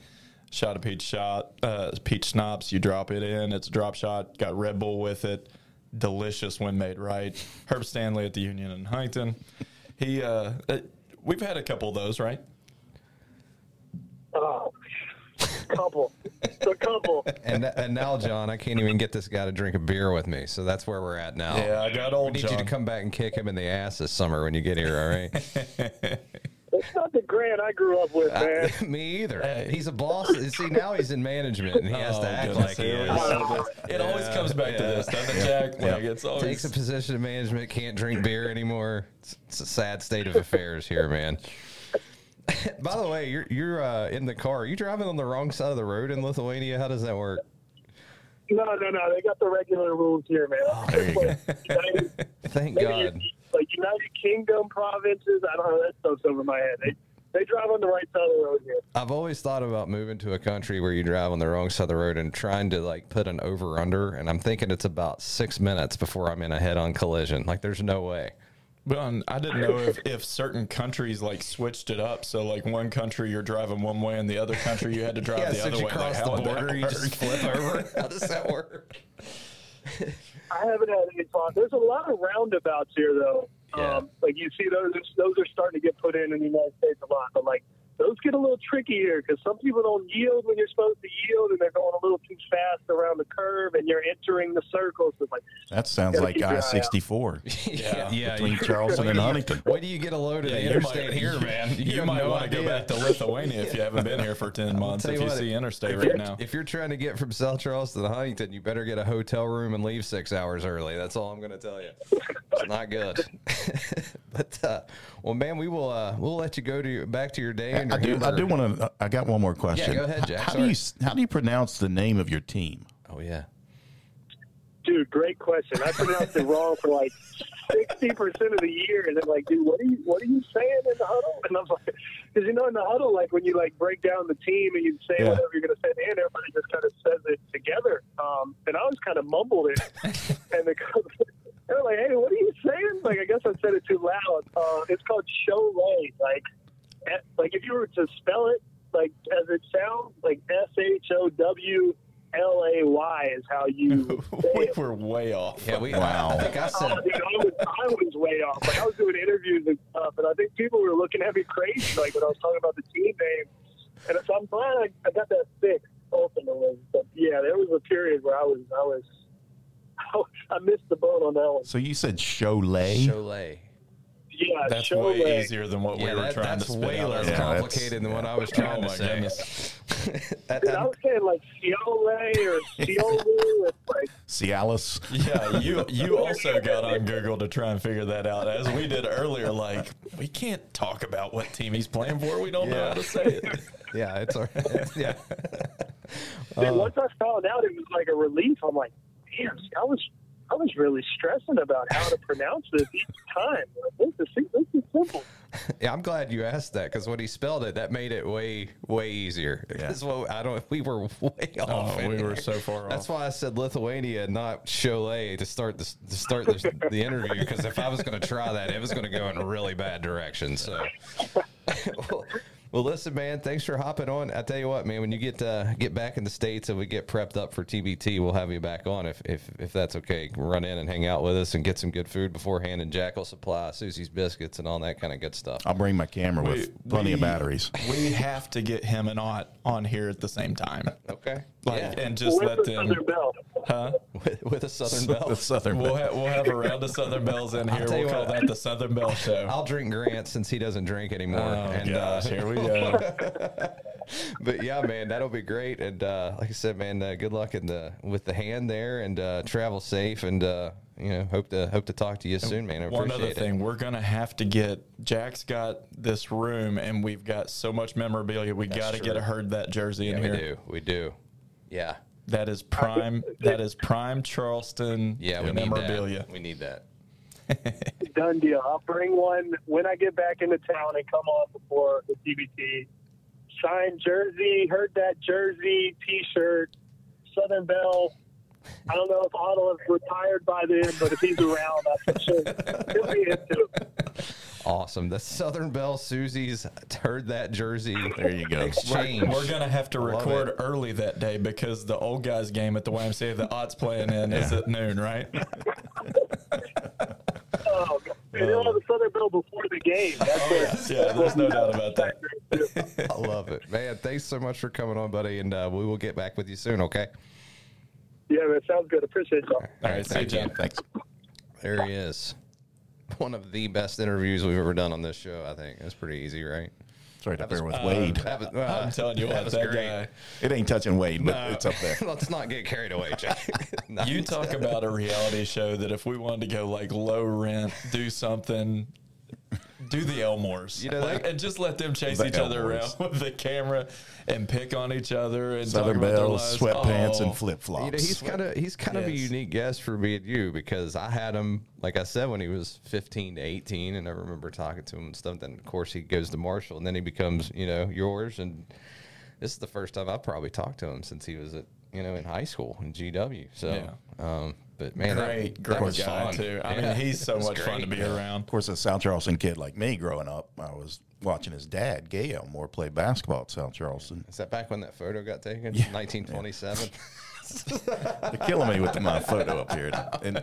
C: shot of peach shot, uh, peach schnapps. You drop it in. It's a drop shot. Got Red Bull with it. Delicious when made right. Herb Stanley at the Union in Huntington. He, uh, uh, we've had a couple of those, right?
D: Oh, couple, It's a couple.
A: And and now, Jon, I can't even get this guy to drink a beer with me. So that's where we're at now.
C: Yeah, I got old.
A: We need
C: Jon.
A: you to come back and kick him in the ass this summer when you get here. All right.
D: It's not the Grant I grew up with, man.
A: Uh, me either. Hey. He's a boss. See, now he's in management and he has oh, to act like he is.
C: It yeah, always comes back yeah. to this, doesn't it, Jack? Like it's always
A: takes a position of management, can't drink beer anymore. It's, it's a sad state of affairs here, man. By the way, you're you're uh, in the car. Are you driving on the wrong side of the road in Lithuania? How does that work?
D: No, no, no. They got the regular rules here, man.
A: Oh, there you go. United, Thank God.
D: Like United Kingdom provinces, I don't know. That stuff's over my head. They, they drive on the right side of the road here.
A: I've always thought about moving to a country where you drive on the wrong side of the road and trying to like put an over under, and I'm thinking it's about six minutes before I'm in a head on collision. Like, there's no way.
C: But um, I didn't know if, if certain countries like switched it up. So like one country you're driving one way, and the other country you had to drive yeah, the other way.
A: Cross
C: like,
A: the border, you just flip over. How does that work?
D: I haven't had any thought. There's a lot of roundabouts here, though. Yeah. Um, like you see those, those are starting to get put in in the United States a lot. But like those get a little tricky here because some people don't yield when you're supposed to yield, and they're going a little too fast around the curve, and you're entering the circle. So it's like
B: That sounds like
D: keep your eye
B: I
D: out.
B: sixty four
A: yeah, yeah.
B: between
A: you-
B: Charleston and Huntington.
A: Wait do you get a load of
C: Yeah,
A: the interstate
C: might-
A: here, man.
C: You,
A: have
C: might
A: no
C: want to go back to Lithuania if you haven't been here for 10 months.
A: tell
C: If
A: you
C: you
A: what,
C: see interstate right now.
A: If you're trying to get from South Charleston to Huntington, you better get a hotel room and leave six hours early. That's all I'm going to tell you. It's not good. but uh, well, man, we will uh, we'll let you go to your, back to your day. And
B: I
A: your
B: do. I do want to. I got one more question.
A: Yeah, go ahead, Jack.
B: How do you How do you pronounce the name of your team?
A: Oh yeah.
D: Dude, great question. I pronounced it wrong for like sixty percent of the year, and they're like, "Dude, what are you what are you saying in the huddle?" And I'm like, "Because you know, in the huddle, like when you like break down the team and you say
B: Yeah.
D: whatever you're going to say, and everybody just kind of says it together." Um, and I was kind of mumbled it, and the coach, they're like, "Hey, what are you saying?" Like, I guess I said it too loud. Uh, it's called Šiauliai. Like, eh, like if you were to spell it like as it sounds, like S H O W. L A Y is how you say
C: we
D: it.
C: were way off.
A: Yeah, we.
B: Wow.
A: I think I said.
D: Oh, dude, I was, I was way off. Like I was doing interviews and stuff, and I think people were looking at me crazy, like when I was talking about the team name. And so I'm glad I, I got that fixed ultimately. But yeah, there was a period where I was, I was, I, missed the boat on that one.
B: So you said Šiauliai.
A: Šiauliai.
D: Yeah,
C: That's
D: Šiauliai.
C: way easier than what
A: Yeah,
C: we were
A: that,
C: trying
A: that's
C: to spit
A: way
C: out.
A: less
B: Yeah,
A: complicated than what I was trying
C: Oh,
A: to say.
C: goodness.
A: That-
D: Dude, I was saying like Ciole or Ciolu. Like
B: Cialis.
C: Yeah, you you also got on Google to try and figure that out, as we did earlier. Like, we can't talk about what team he's playing for. We don't know how to say it.
A: yeah, it's all right. yeah.
D: Dude, once I found out, it was like a relief. I'm like, damn, see, I was, I was really stressing about how to pronounce this each time. Like, this, is, this is simple.
A: Yeah, I'm glad you asked that because when he spelled it, that made it way, way easier. Because well, I don't, we were way oh, off.
C: Oh,
A: in
C: we were so far
A: That's
C: off.
A: why I said Lithuania, not Šiauliai, to start this, to start this, the interview. Because if I was going to try that, it was going to go in a really bad direction. So, well, well, listen, man, thanks for hopping on. I tell you what, man, when you get uh, get back in the states and we get prepped up for TBT, we'll have you back on if if, if that's okay. Run in and hang out with us and get some good food beforehand, and Jack will supply Susie's biscuits and all that kind of good stuff.
B: I'll bring my camera with
C: We-
B: plenty of batteries.
C: We have to get him and Ot on here at the same time.
A: Okay.
C: Like,
A: yeah.
C: and just
D: With
C: let
D: the
C: them.
D: Southern Belle.
C: Huh?
A: with, with a Southern Belle.
B: the Southern.
C: We'll, ha- we'll have a round of Southern Belles in here. We'll call
A: what.
C: that the Southern Belle Show.
A: I'll drink Grant since he doesn't drink anymore.
C: Oh,
A: and
C: gosh,
A: uh,
C: here we go.
A: but yeah, man, that'll be great. And uh, like I said, man, uh, good luck in the with the hand there, and uh, travel safe. And uh, you know, hope to hope to talk to you soon, man. I
C: One
A: appreciate
C: other
A: it.
C: thing, we're gonna have to get. Jack's got this room, and we've got so much memorabilia. We got to get a Herd That jersey in
A: Yeah, we
C: here.
A: do, we do. Yeah,
C: That is prime. that is prime Charleston.
A: yeah, we
C: memorabilia.
A: need that. We need that.
D: Done deal. I'll bring one when I get back into town and come on before the TBT. Signed jersey, Herd That jersey, T-shirt, Southern Belle. I don't know if Otto is retired by then, but if he's around, I'm for sure he'll be into it.
A: Awesome. The Southern Belle Susie's Herd That jersey.
B: There you go.
A: Exchange.
C: We're gonna have to record early that day because the old guys game at the YMCA the Ot's playing in is at noon, right?
D: Oh, and he'll the Southern Belle before the game. That's what,
C: yeah, there's no doubt about that.
A: I love it, man. Thanks so much for coming on, buddy, and uh, we will get back with you soon. Okay.
D: Yeah, that sounds good. Appreciate y'all.
C: All right, see you,
A: thank you.
C: Jon.
B: Thanks.
A: There he is. One of the best interviews we've ever done on this show. I think it's pretty easy, right?
B: It's right up there with
C: uh,
B: Wade.
A: Was, well,
C: I'm telling you
A: that
C: what, that
A: great.
C: guy.
B: It ain't touching Wade, but
A: No.
B: it's up there.
A: Let's not get carried away, Jack.
C: You talk about a reality show that if we wanted to go like low rent, do something, do the Elmores,
A: You know,
C: like, and just let them chase
B: The
C: each other around with the camera and pick on each other and
B: Southern
C: talk about their lives.
B: sweatpants,
C: Oh,
B: and flip
A: You know, he's
B: flops.
A: kind of he's kind of a unique guest for me and you because I had him, like I said, when he was 15 to 18, and I remember talking to him and stuff. Then of course he goes to Marshall, and then he becomes you know yours. And this is the first time I've probably talked to him since he was at you know in high school in GW. So,
C: Yeah.
A: um, but man, that-
C: Great,
A: that,
C: great
A: was
C: guy
A: fun.
C: too. I
A: Yeah,
C: mean, he's so
A: it was
C: much fun to
A: great.
C: be around.
B: Of course, a South Charleston kid like me growing up, I was watching his dad, Gay Elmore, play basketball at South Charleston.
A: Is that back when that photo got taken? Yeah. 1927.
B: They're killing me with my photo up here. And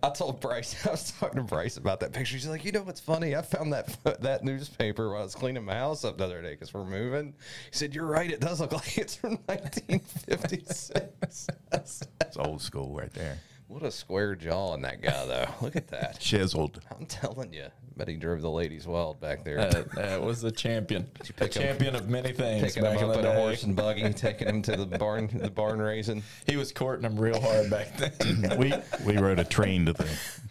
A: I told Bryce, I was talking to Bryce about that picture. She's like, you know what's funny? I found that that newspaper while I was cleaning my house up the other day because we're moving. He said, you're right. It does look like it's from 1956.
B: it's old school right there.
A: What a square jaw in that guy, though. Look at that.
B: Chiseled.
A: I'm telling you. Bet he drove the ladies wild back there.
C: Uh, that was a champion. A
A: pick him-
C: champion of many things
A: Taking
C: back
A: him
C: in
A: up
C: the
A: in a horse and buggy, taking him to the barn, the barn raising.
C: He was courting them real hard back then.
B: We we rode a train to the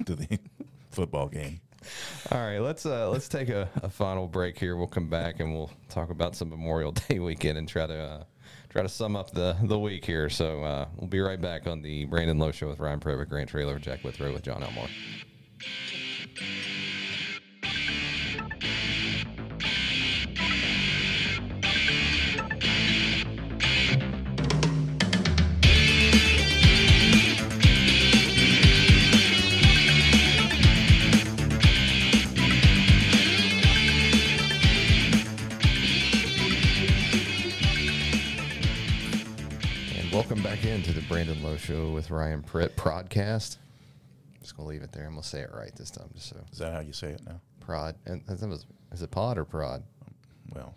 B: to the football game.
A: All right, let's uh, let's take a, a final break here. We'll come back and we'll talk about some Memorial Day weekend and try to uh, try to sum up the the week here. So uh, we'll be right back on the Brandon Lowe Show with Ryan Pritt, Grant Traylor, Jack Withrow with Jon Elmore. Welcome back into the Brandon Lowe Show with Ryan Pritt podcast. Just gonna leave it there. I'm gonna say it right this time, just so
B: Is that how you say it now?
A: prod. And that was is it pod or prod?
B: Well,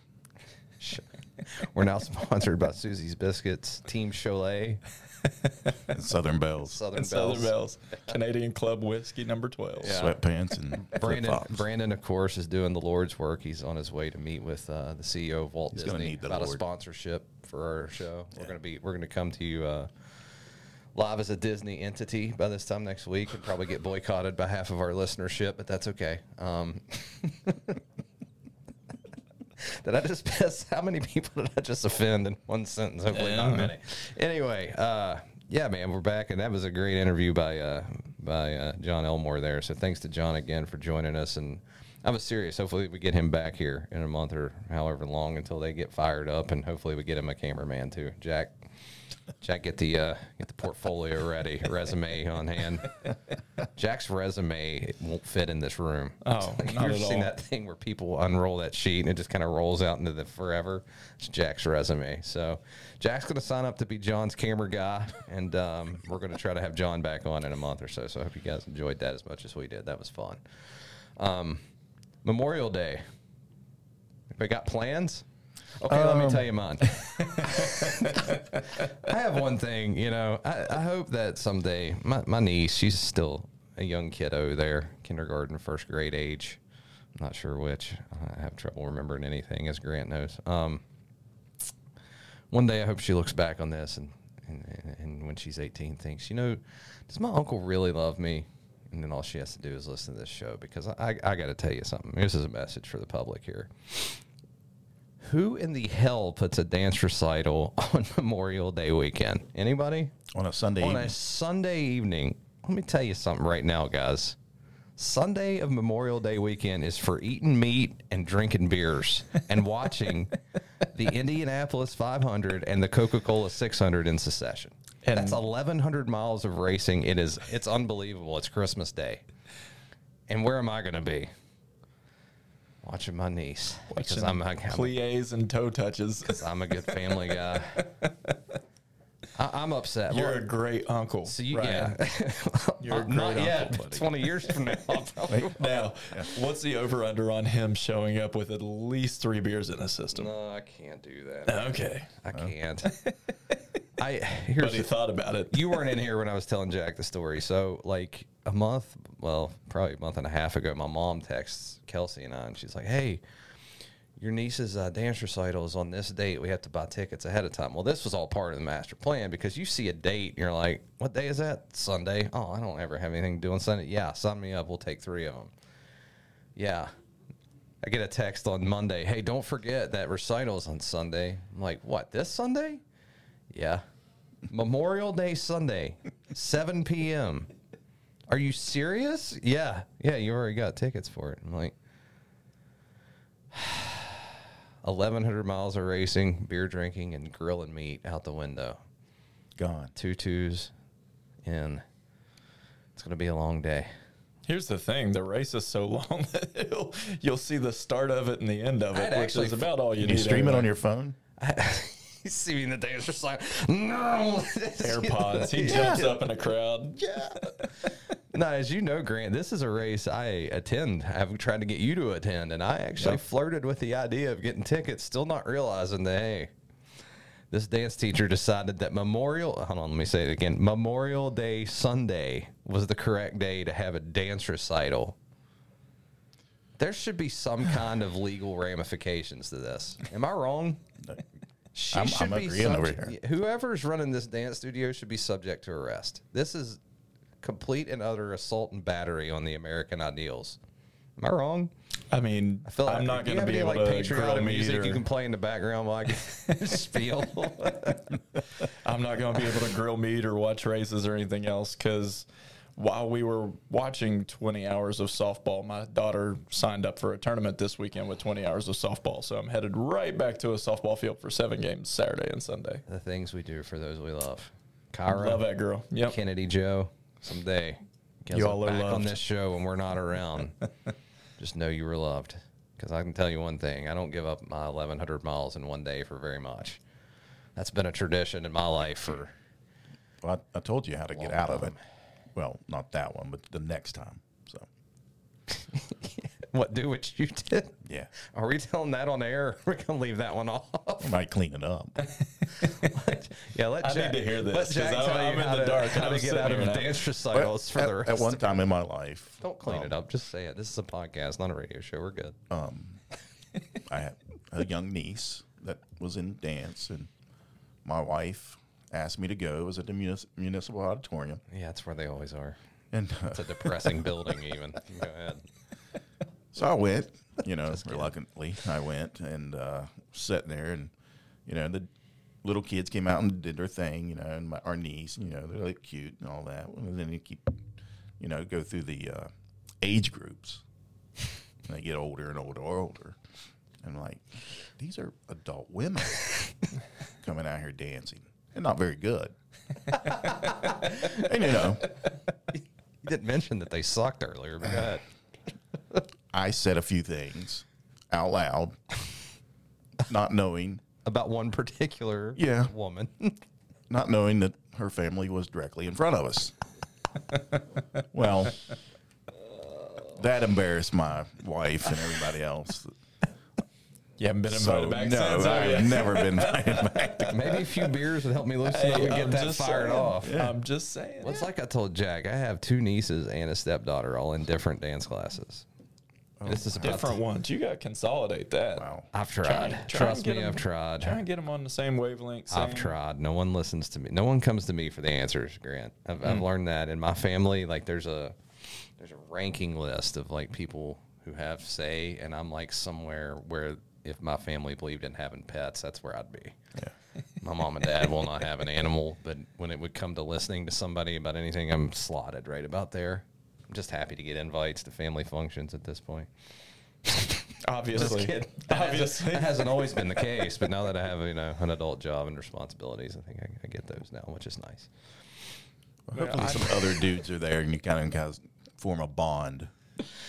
A: We're now sponsored by Susie's Biscuits, Team Šiauliai,
B: Southern Belles,
A: Southern Belles.
C: Southern Belles. Canadian Club Whiskey number 12.
A: Yeah.
B: sweatpants, and
A: Brandon. Brandon, of course, is doing the Lord's work. He's on his way to meet with uh, the CEO of Walt
B: He's
A: Disney
B: need the
A: about a sponsorship for our show. We're gonna be we're gonna come to you uh, live as a Disney entity by this time next week, and probably get boycotted by half of our listenership, but that's okay. Um, did I just piss? How many people did I just offend in one sentence? Hopefully not many. Anyway, uh, yeah, man, we're back, and that was a great interview by uh, by uh, Jon Elmore there. So thanks to Jon again for joining us. And I was serious. Hopefully, we get him back here in a month or however long until they get fired up, and hopefully, we get him a cameraman too. Jack, Jack, get the uh, get the portfolio ready, resume on hand. Jack's resume won't fit in this room.
C: Oh,
A: Like,
C: not
A: you ever
C: at
A: seen
C: all.
A: that thing where people unroll that sheet and it just kind of rolls out into the forever? It's Jack's resume. So Jack's going to sign up to be Jon's camera guy, and um, we're going to try to have Jon back on in a month or so. So I hope you guys enjoyed that as much as we did. That was fun. Um, Memorial Day. We got plans? Okay, let me
B: Um,
A: tell you mine. I have one thing, you know. I, I hope that someday my, my niece, she's still a young kiddo there, kindergarten, first grade age. I'm not sure which. I have trouble remembering anything, as Grant knows. Um, one day, I hope she looks back on this and, and, and when she's 18, thinks, you know, does my uncle really love me? And then all she has to do is listen to this show because I, I, I got to tell you something. This is a message for the public here. Who in the hell puts a dance recital on Memorial Day weekend? Anybody?
B: on a Sunday evening.
A: on
B: evening.
A: a Sunday evening. Let me tell you something right now, guys. Sunday of Memorial Day weekend is for eating meat and drinking beers and watching the Indianapolis 500 and the Coca Cola 600 in succession.
C: And-
A: That's 1,100 miles of racing. It is. It's unbelievable. It's Christmas Day, and where am I going to be? Watching my niece because I'm, I'm,
C: Plies and toe touches.
A: Because I'm a good family guy. I, I'm upset.
C: You're a great uncle.
A: so you,
C: Ryan.
A: yeah,
C: You're a great
A: not
C: uncle,
A: yet.
C: buddy.
A: Twenty years from now, I'll probably will.
C: Now, what's the over under on him showing up with at least three beers in his system?
A: no, I can't do that.
C: Okay.
A: I can't. I here's
C: But he
A: the-
C: thought about it.
A: you weren't in here when I was telling Jack the story. So like a month, well, probably a month and a half ago, my mom texts Kelsey and I, and she's like, "Hey, your niece's uh, dance recital is on this date. We have to buy tickets ahead of time." Well, this was all part of the master plan because you see a date, and you're like, "What day is that? Sunday? Oh, I don't ever have anything to do on Sunday. Yeah, sign me up. We'll take three of them. Yeah." I get a text on Monday. Hey, don't forget that recital's on Sunday. I'm like, what? This Sunday? Yeah. Memorial Day Sunday, 7 p.m. Are you serious? Yeah. Yeah, you already got tickets for it. I'm like, 1,100 miles of racing, beer drinking, and grilling meat out the window.
B: Gone.
A: Two twos in. It's going to be a long day.
C: Here's the thing: the race is so long that you'll, you'll see the start of it and the end of
A: I'd
C: it, which
A: actually
C: is about all you
B: Can
C: need.
B: you stream it on your phone?
A: you see me in the dance, just like no
C: AirPods. He jumps up in a crowd.
A: Yeah. No, as you know, Grant, this is a race I attend. I've tried to get you to attend, and I actually
B: Yep.
A: flirted with the idea of getting tickets, still not realizing that hey, this dance teacher decided that Memorial. Hold on, let me say it again. Memorial Day Sunday was the correct day to have a dance recital. There should be some kind of legal ramifications to this. Am I wrong? She
B: I'm- I'm agreeing over
A: subject- Whoever's running this dance studio should be subject to arrest. This is complete and utter assault and battery on the American ideals. Am I wrong?
C: I mean,
A: I feel like
C: I'm not going to be able
A: like
C: to
A: patriotic music
C: or,
A: you can play in the background while I spiel.
C: I'm not going to be able to grill meat or watch races or anything else because while we were watching 20 hours of softball, my daughter signed up for a tournament this weekend with 20 hours of softball. So I'm headed right back to a softball field for seven games Saturday and Sunday.
A: the things we do for those we love. Kyra,
C: Love that girl. Yep.
A: Kennedy Joe, someday.
C: You all are
A: back on this show when we're not around. Just know you were loved. Because I can tell you one thing: I don't give up my 1,100 miles in one day for very much. That's been a tradition in my life for.
B: Well, I, I told you how to get out of it. Well, not that one, but the next time. So
A: What do what you did?
B: yeah,
A: Are we telling that on air? We're gonna leave that one off.
B: I might clean it up.
A: yeah, let
C: I need to hear this,
A: Let
C: 'cause
A: Jack
C: I'm- I'm in the
A: to,
C: dark,
A: how to get out of dance
B: Well,
A: recitals for
B: at,
A: the rest.
B: at one time in my life,
A: Don't clean
B: um,
A: it up. Just say it. This is a podcast, not a radio show. We're good.
B: Um, I had a young niece that was in dance, and my wife asked me to go. It was at the munis- municipal auditorium,
A: yeah, that's where they always are.
B: and uh,
A: It's a depressing building, even. Go ahead.
B: So I went, you know, reluctantly. I went and uh, sitting there, and you know, the little kids came out and did their thing, you know, and my, our niece, you know, they're like cute and all that. And then you keep, you know, go through the uh, age groups, and they get older and older and older. And I'm like, these are adult women coming out here dancing, and not very good. and you know,
A: You didn't mention that they sucked earlier, but go ahead.
B: I said a few things out loud, not knowing
A: About one particular
B: Yeah.
A: woman.
B: not knowing that her family was directly in front of us. well, that embarrassed my wife and everybody else.
C: You haven't been invited
B: So
C: back
B: no,
C: since. have
B: I've
C: you?
B: never been invited back.
A: Maybe a few beers would help me loosen up and get
C: I'm
A: that fired
C: saying.
A: off.
C: I'm just saying.
A: Well, it's like I told Jack, I have two nieces and a stepdaughter all in different dance classes. This is about
C: different ones. You got to consolidate that.
B: Wow.
A: I've
C: Try
A: tried.
C: and- try
A: Trust
C: me,
A: me,
C: 'em-
A: I've tried.
C: Try and get them on the same wavelength.
A: I've tried. No one listens to me. No one comes to me for the answers, Grant. I've,
C: Hmm.
A: I've learned that in my family. Like there's a there's a ranking list of like people who have say, and I'm like somewhere where if my family believed in having pets, that's where I'd be.
B: Yeah.
A: My mom and dad will not have an animal, but when it would come to listening to somebody about anything, I'm slotted right about there. I'm just happy to get invites to family functions at this point.
C: Obviously.
A: That hasn't,
C: Obviously.
A: that hasn't always been the case, but now that I have you know an adult job and responsibilities, I think I, I get those now, which is nice.
B: Hopefully, some other dudes are there and you kind of, kind of form a bond.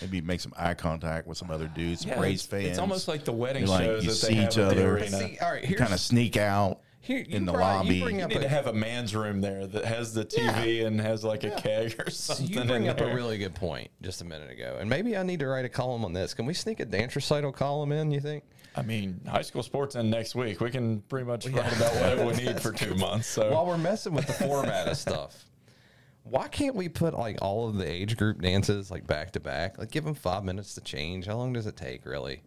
B: Maybe make some eye contact with some other dudes, some
C: Yeah,
B: Braves
C: it's,
B: fans.
C: it's almost like the wedding
B: You're like,
C: shows
B: you
C: that
B: see
C: they have
B: each
C: at the
B: other.
C: arena.
A: See, all right, here's
B: kind of sneak out
A: Here, you
B: in the
A: brought- you
B: lobby.
A: bring
C: You
A: up
C: need
A: a-
C: to have a man's room there that has the TV and has like a keg or
A: So
C: something.
A: you bring
C: in
A: up
C: there.
A: a really good point just a minute ago, and maybe I need to write a column on this. Can we sneak a dance recital column in? You think?
C: I mean, high school sports end next week. We can pretty much write about whatever we need for two months. So
A: While we're messing with the format of stuff, why can't we put like all of the age group dances like back to back? Like give them five minutes to change. How long does it take, really?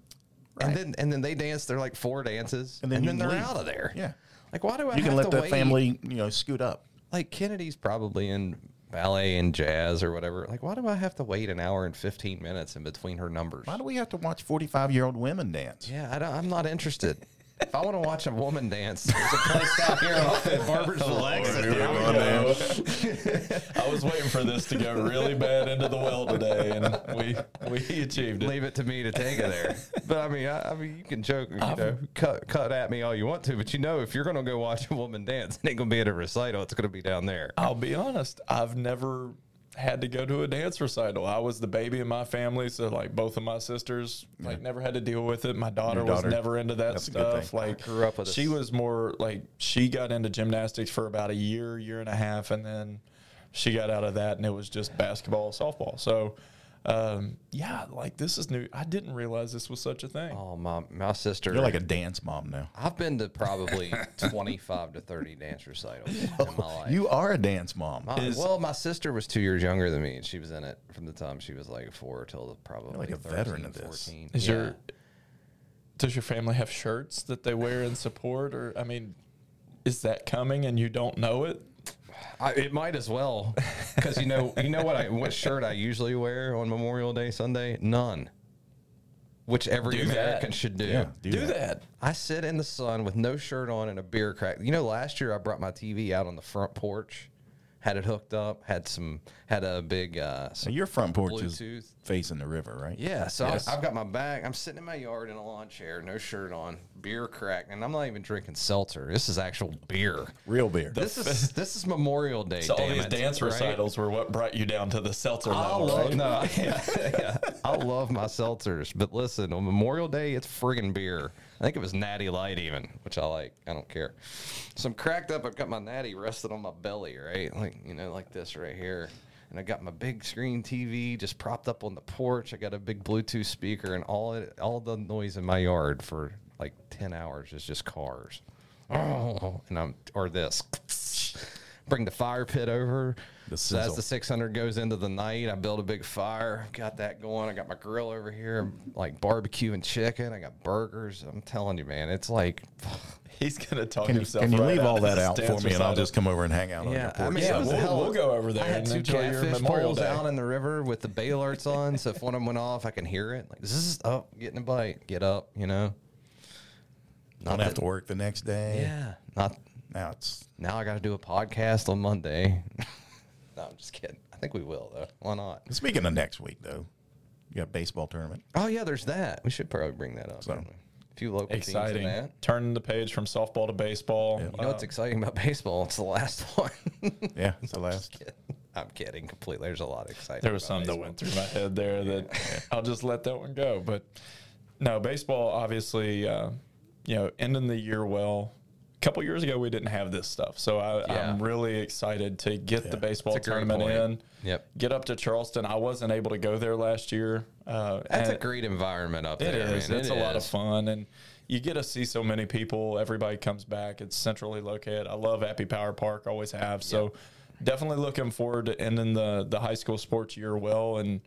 A: And then and then they dance. They're like four dances, and
B: And
A: then,
B: then
A: they're
B: leave.
A: out of there.
B: Yeah.
A: Like why do I
B: You
A: have
B: can let
A: to
B: the
A: wait?
B: family, you know, scoot up.
A: Like Kennedy's probably in ballet and jazz or whatever. Like why do I have to wait an hour and fifteen minutes in between her numbers?
B: Why do we have to watch 45 year old women dance?
A: Yeah, I don't, I'm not interested. If I want to watch a woman dance, there's a place down here off oh, at Barboursville exit.
C: We go. I was waiting for this to go really bad into the well today, and we we achieved it.
A: Leave it to me to take it there. But I mean, I, I mean, you can joke, you know, cut cut at me all you want to, but you know, if you're gonna go watch a woman dance, it ain't gonna be at a recital. It's gonna be down there.
C: I'll be honest. I've never had to go to a dance recital. I was the baby in my family, so like both of my sisters like never had to deal with it. My daughter,
B: daughter-
C: was never into that
B: that's a good
C: stuff.
B: thing.
C: Like
A: grew up with a
C: she
A: s-
C: was more like she got into gymnastics for about a year, year and a half, and then she got out of that, and it was just basketball, softball. So. Um, yeah, like this is new. I didn't realize this was such a thing.
A: Oh, my my sister.
B: You're like a dance mom now.
A: I've been to probably 25 to 30 dance recitals in my life.
B: You are a dance mom.
A: My-
C: Is-
A: well, my sister was two years younger than me, and she was in it from the time she was like four till the, probably
B: like a
A: 13,
B: veteran of this.
A: 14.
C: Is
A: Yeah.
C: your does your family have shirts that they wear in support, or I mean, is that coming and you don't know it?
A: I, it might as well, because you know, you know what I what shirt I usually wear on Memorial Day Sunday? None. Which every
C: Do that.
A: American should do.
B: Yeah,
C: Do, that.
A: I sit in the sun with no shirt on and a beer crack. You know, last year I brought my TV out on the front porch, had it hooked up, had some, had a big, uh,
B: So
A: some
B: your front porch
A: Bluetooth.
B: is facing the river, right?
A: Yeah, so
C: Yes.
A: I, I've got my bag. I'm sitting in my yard in a lawn chair, no shirt on, beer crack, and I'm not even drinking seltzer. This is actual beer.
B: Real beer.
A: This is this is Memorial Day.
C: So all these
A: it,
C: dance
A: right?
C: recitals were what brought you down to the seltzer
A: I
C: level,
A: love
C: right?
A: no, yeah, yeah. I love my seltzers, but listen, on Memorial Day, it's friggin' beer. I think it was Natty Light even, which I like. I don't care. So I'm cracked up. I've got my Natty rested on my belly, right, like you know, like this right here. And I got my big screen TV just propped up on the porch. I got a big Bluetooth speaker, and all it, all the noise in my yard for like ten hours is just cars. Oh, and I'm or this. Bring the fire pit over.
B: The
A: so as the 600 goes into the night, I build a big fire. Got that going. I got my grill over here, like barbecue and chicken. I got burgers. I'm telling you, man, it's like,
C: He's gonna talk
B: Can you,
C: himself.
B: can you
C: right
B: leave all that out for me, and I'll just come over and hang out on
A: yeah.
B: your
A: I mean,
C: Yeah,
A: it was a
C: we'll-
A: hell.
C: we'll go over there
A: I had
C: and
A: two
C: enjoy your
A: catfish
C: Memorial
A: poles
C: Day.
A: out in the river with the bay alerts on. So if one of them went off, I can hear it. Like this is oh, getting a bite. Get up, you know.
B: Don't
A: Not
B: have
A: that-
B: to work the next day.
A: Yeah. Not
B: Now it's
A: now. I got to do a podcast on Monday. no, I'm just kidding. I think we will though. Why not?
B: speaking of next week though. You got baseball tournament.
A: Oh yeah, there's that. We should probably bring that up.
B: So-
A: don't we? A few local teams in
C: Exciting.
A: that.
C: Turning the page from softball to baseball.
B: Yeah.
A: You know what's
C: Um,
A: exciting about baseball? It's the last one.
B: Yeah, it's the last.
A: I'm kidding completely. There's a lot of exciting.
C: there was
A: about
C: some that went through my head there that I'll just let that one go. But no, baseball obviously, uh, you know, ending the year well. A couple years ago, we didn't have this stuff, so I,
A: Yeah.
C: I'm really excited to get the baseball
A: It's a great
C: tournament
A: point.
C: in.
A: Yep.
C: Get up to Charleston. I wasn't able to go there last year. Uh,
A: That's a great environment up
C: It
A: there.
C: is.
A: man.
C: It's
A: It
C: a lot of fun, and you get to see so many people. Everybody comes back. It's centrally located. I love Appy Power Park. Always have. So definitely looking forward to ending the the high school sports year well. And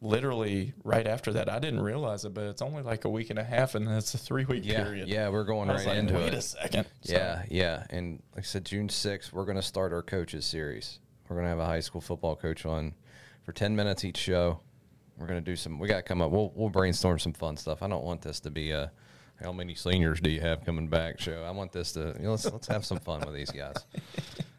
C: literally right after that, I didn't realize it, but it's only like a week and a half, and it's a three week
A: Yeah,
C: period.
A: yeah, we're going right
C: like,
A: into
C: Wait
A: it.
C: a second. So,
A: Yeah, yeah. And like I said, June 6th, we're going to start our coaches series. We're going to have a high school football coach on for 10 minutes each show. We're going to do some, we got to come up, we'll, we'll brainstorm some fun stuff. I don't want this to be a, how many seniors do you have coming back show? I want this to, you know, let's, let's have some fun with these guys.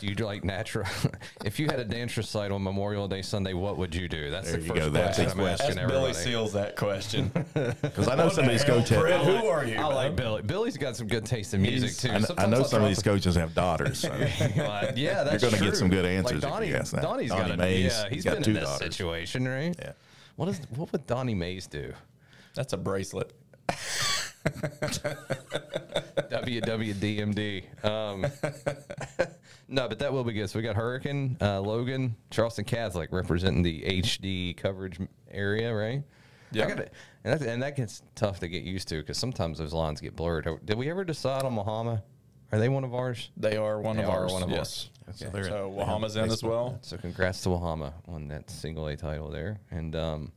A: Do you like natural? if you had a dance recital on Memorial Day Sunday, what would you do? That's
B: There
A: the first
B: go. That's
A: question
B: his
A: I'm
B: question.
A: asking
C: Ask Billy. Seals that question.
B: Because I know some of these coaches.
C: Fred,
B: Have,
C: who are you?
A: I like
C: man?
A: Billy. Billy's got some good taste in music
C: He's-
A: too.
B: I, I know
A: I'll
B: some of these coaches have daughters. So.
A: yeah, that's you're
B: gonna get some good answers if you
A: Donnie,
B: guess that.
A: Donnie's
B: Donnie
A: got a,
B: Mays,
A: yeah,
B: he's
A: he's
B: got
A: been
B: two
A: in this
B: daughters.
A: situation, right?
B: Yeah.
A: What is what would Donnie Mays do?
C: That's a bracelet.
A: WWDMD. Um, no, but that will be good. So we got Hurricane, uh, Logan, Charleston Catholic representing the HD coverage area, right?
C: Yeah.
A: I gotta, and, that, and that gets tough to get used to because sometimes those lines get blurred. Did we ever decide on Wahama? Are they one of ours?
C: They are one
A: They
C: of
A: are
C: ours.
A: one of
C: yes.
A: ours.
B: So they're in-
C: So Wahama's in as
B: baseball.
C: well.
A: So congrats to Wahama on that single A title there. And um,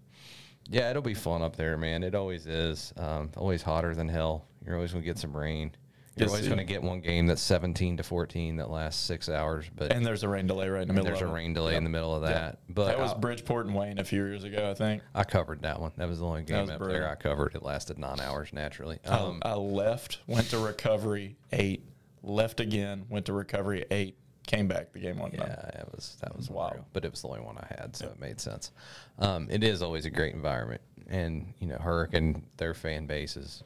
A: yeah, it'll be fun up there, man. It always is. Um, always hotter than hell. You're always gonna get some rain. You're always gonna get one game that's 17 to 14 that lasts six hours, but
C: And there's a rain delay right in the middle
A: there's a rain delay in the middle of that. But
C: That was
A: I,
C: Bridgeport and Wayne a few years ago, I think.
A: I covered that one. That was the only game up there. I covered. It lasted nine hours naturally.
C: I-
A: Um,
C: I left, went to recovery eight, left again, went to recovery eight, came back. The game won.
A: Yeah, it was that was
C: Wow.
A: wild, but it was the only one I had, so it made sense. Um, it is always a great environment, and you know, Hurricane, their fan base is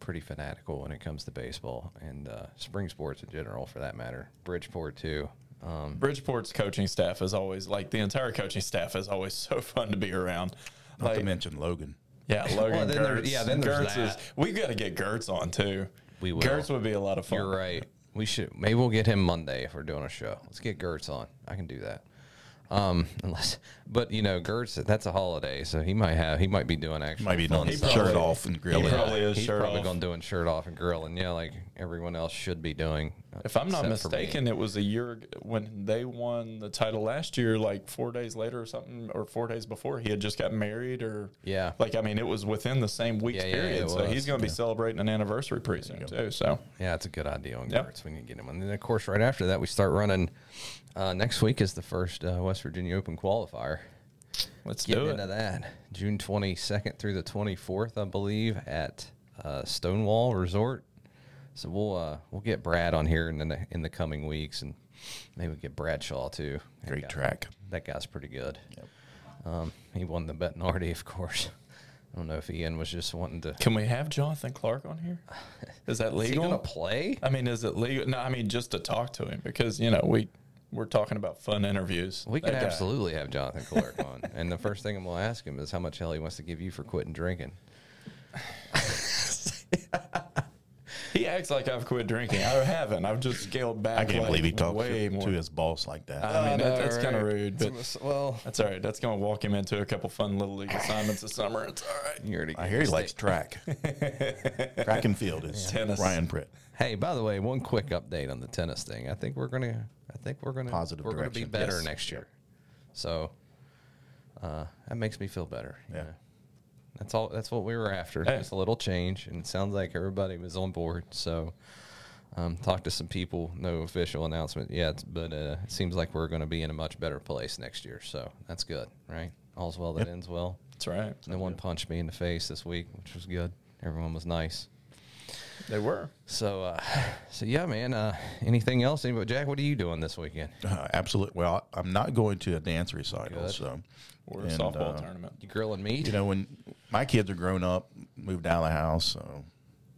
A: pretty fanatical when it comes to baseball and uh, spring sports in general, for that matter. Bridgeport too. Um,
C: Bridgeport's coaching staff is always like the entire coaching staff is always so fun to be around.
B: Not
C: Like,
B: to mention Logan.
C: yeah, Logan
A: Well, then there- yeah, then
C: Gertz is. We got to get Gertz on too.
A: We will.
C: Gertz would be a lot of fun.
A: You're right. We should maybe we'll get him Monday if we're doing a show. Let's get Gertz on. I can do that. Um, unless, but you know, Gertz, that's a holiday, so he might have he might be doing actually
B: Might be doing
C: He
B: shirt off and
C: he
B: grilling.
C: probably is
A: He's
C: shirt
A: probably
C: off.
A: going doing shirt off and grilling, yeah, like everyone else should be doing. uh,
C: If I'm not
A: except for me.
C: mistaken, it was a year ag- when they won the title last year. Like four days later or something, or four days before, he had just got married, or
A: Yeah.
C: like I mean, it was within the same week's
A: Yeah, yeah,
C: period.
A: it
C: so
A: was.
C: he's going to be celebrating an anniversary pretty soon too. So
A: Yeah, it's a good idea on
C: Yep.
A: Gertz. We can get him on. And then, of course, right after that, we start running. Uh, next week is the first uh, West Virginia Open qualifier.
C: let's get
A: into
C: it.
A: that, June 22nd through the 24th, I believe, at uh, Stonewall Resort. So we'll uh, we'll get Brad on here in the in the coming weeks, and maybe we'll get Bradshaw too. That
B: Great
A: guy-
B: track.
A: That guy's pretty good. Um, he won the Bettinardi, of course. I don't know if Ian was just wanting to.
C: Can we have Jonathan Clark on here? Is that
A: Is he
C: legal?
A: gonna play?
C: I mean, is it legal? No, I mean just to talk to him because you know we we're talking about fun interviews.
A: We could absolutely have Jonathan Clark on, and the first thing I'm gonna ask him is how much hell he wants to give you for quitting drinking.
C: He acts like I've quit drinking. I haven't. I've just scaled back.
B: I can't
C: like,
B: believe he talks
C: way
B: to,
C: more.
B: to his boss like that.
C: I mean, that,
A: know,
C: that's kind of rude, but
A: well,
C: that's all right. That's going to walk him into a couple fun little league assignments this summer. It's all right.
A: you already.
B: I hear he likes track. track and field is
C: Tennis.
B: Ryan Pritt.
A: Hey, by the way, one quick update on the tennis thing. I think we're gonna. I think we're gonna.
B: Positive
A: We're gonna be better
B: yes.
A: next year. So, uh, that makes me feel better. you
B: Yeah.
A: know. That's all. That's what we were after.
C: Hey.
A: Just a little change, and it sounds like everybody was on board. So, um, talked to some people. No official announcement yet, but uh, it seems like we're going to be in a much better place next year. So that's good, right? All's well that
B: Yep.
A: ends well.
C: That's right.
A: No one punched me in the face this week, which was good. Everyone was nice.
C: They were.
A: So, uh, so yeah, man. Uh, anything else? Anybody, Jack, what are you doing this weekend?
B: Uh, absolutely. Well, I'm not going to a dance recital,
A: Good.
B: so
C: Or a
B: and,
C: softball
B: uh,
C: tournament.
A: You grilling meat?
B: You know, when my kids are grown up, moved out of the house, so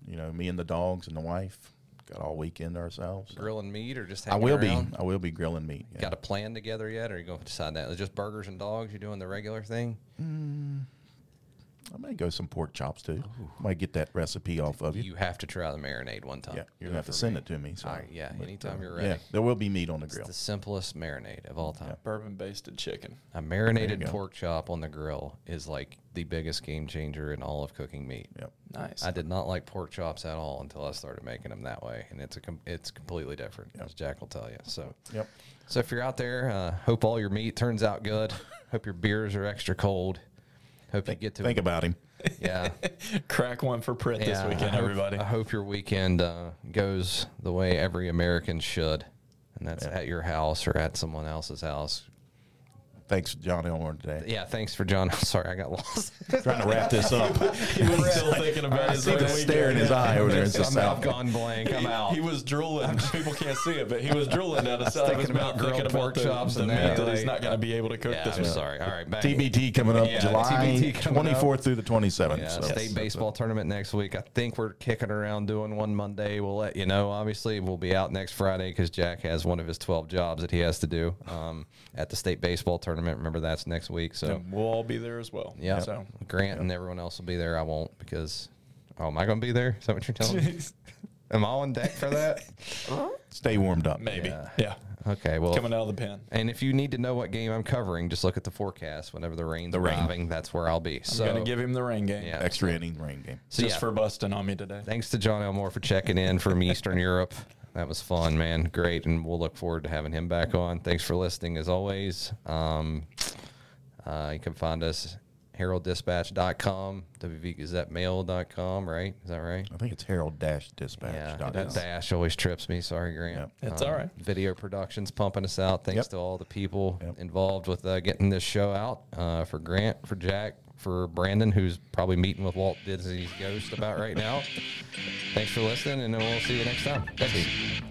B: you know, me and the dogs and the wife got all weekend ourselves. so.
A: grilling meat or just
B: I
A: hanging
B: will
A: around?
B: be. I will be grilling meat. yeah.
A: Got a plan together yet, or are you going to decide that? Just burgers and dogs? You doing the regular thing?
B: I may go some pork chops too. Might get that recipe off of you.
A: You have to try the marinade one time.
B: yeah, you're gonna have to send
A: me.
B: it to me. So,
A: All right, yeah,
B: but,
A: anytime
B: uh,
A: you're ready.
B: Yeah, there will be meat on the
A: It's
B: grill.
A: the simplest marinade of all time.
C: Bourbon basted chicken.
A: A marinated pork chop on the grill is like the biggest game changer in all of cooking meat.
B: Yep.
C: Nice.
A: I did not like pork chops at all until I started making them that way, and it's a com- it's completely different, as Jack will tell you. So,
B: Yep.
A: so if you're out there, uh, hope all your meat turns out good. hope your beers are extra cold. Hope you get to
B: Think about him.
A: yeah.
C: Crack one for this
A: Yeah, I
C: weekend,
A: hope-
C: everybody.
A: I hope your weekend uh, goes the way every American should, and that's
B: Yeah.
A: at your house or at someone else's house.
B: Thanks, Jon Elmore, today.
A: Yeah, thanks for Jon. Sorry, I got lost.
B: Trying to wrap this up.
C: he was still thinking about
B: I
C: his
B: see the
C: weekend.
B: stare in his eye over there. It's
A: I'm
B: just
A: out,
B: out.
A: gone blank. I'm out.
C: He was drooling. People can't see it, but he was drooling down the side of his mouth,
A: about
C: thinking
A: pork
C: about the,
A: chops
C: the
A: and
C: meat
A: that,
C: that he's not going to be able to cook
A: yeah,
C: this
A: I'm
C: week.
A: sorry. All right, bang.
B: TBT coming up
A: Yeah,
B: July
A: TBT coming up.
B: 24th through the 27th.
A: Yeah,
B: so
A: state baseball tournament next week. I think we're kicking around doing one Monday. We'll let you know. Obviously, we'll be out next Friday because Jack has one of his 12 jobs that he has to do um, at the state baseball tournament. Remember, that's next week. So,
C: And we'll all be there as well.
A: yeah,
C: So
A: Grant and everyone else will be there. I won't because, oh, am I going to be there? Is that what you're telling me? am I on deck for that?
B: Stay warmed up.
C: maybe.
A: Yeah.
C: Yeah.
A: Okay, well,
C: Coming out of the pen.
A: and if you need to know what game I'm covering, just look at the forecast. Whenever the rain's
B: The rain.
A: arriving, that's where I'll be.
C: I'm
A: so,
C: going to give him the rain game.
A: yeah.
B: Extra inning rain game.
A: So,
C: Just
A: yeah.
C: for busting on me today.
A: Thanks to Jon Elmore for checking in from Eastern Europe. That was fun, man. Great. And we'll look forward to having him back on. Thanks for listening as always. Um, uh, you can find us heralddispatch.com, wvgazettemail.com, right? Is that right?
B: I think it's Herald Dash Dispatch.
A: Yeah,
B: dot
A: that dash always trips me. Sorry, Grant.
B: Yep.
C: It's all right.
A: Video Productions pumping us out. Thanks
B: Yep.
A: to all the people
B: Yep.
A: involved with uh, getting this show out. Uh, for Grant, for Jack, for Brandon, who's probably meeting with Walt Disney's ghost about right now. Thanks for listening, and we'll see you next time. Thanks.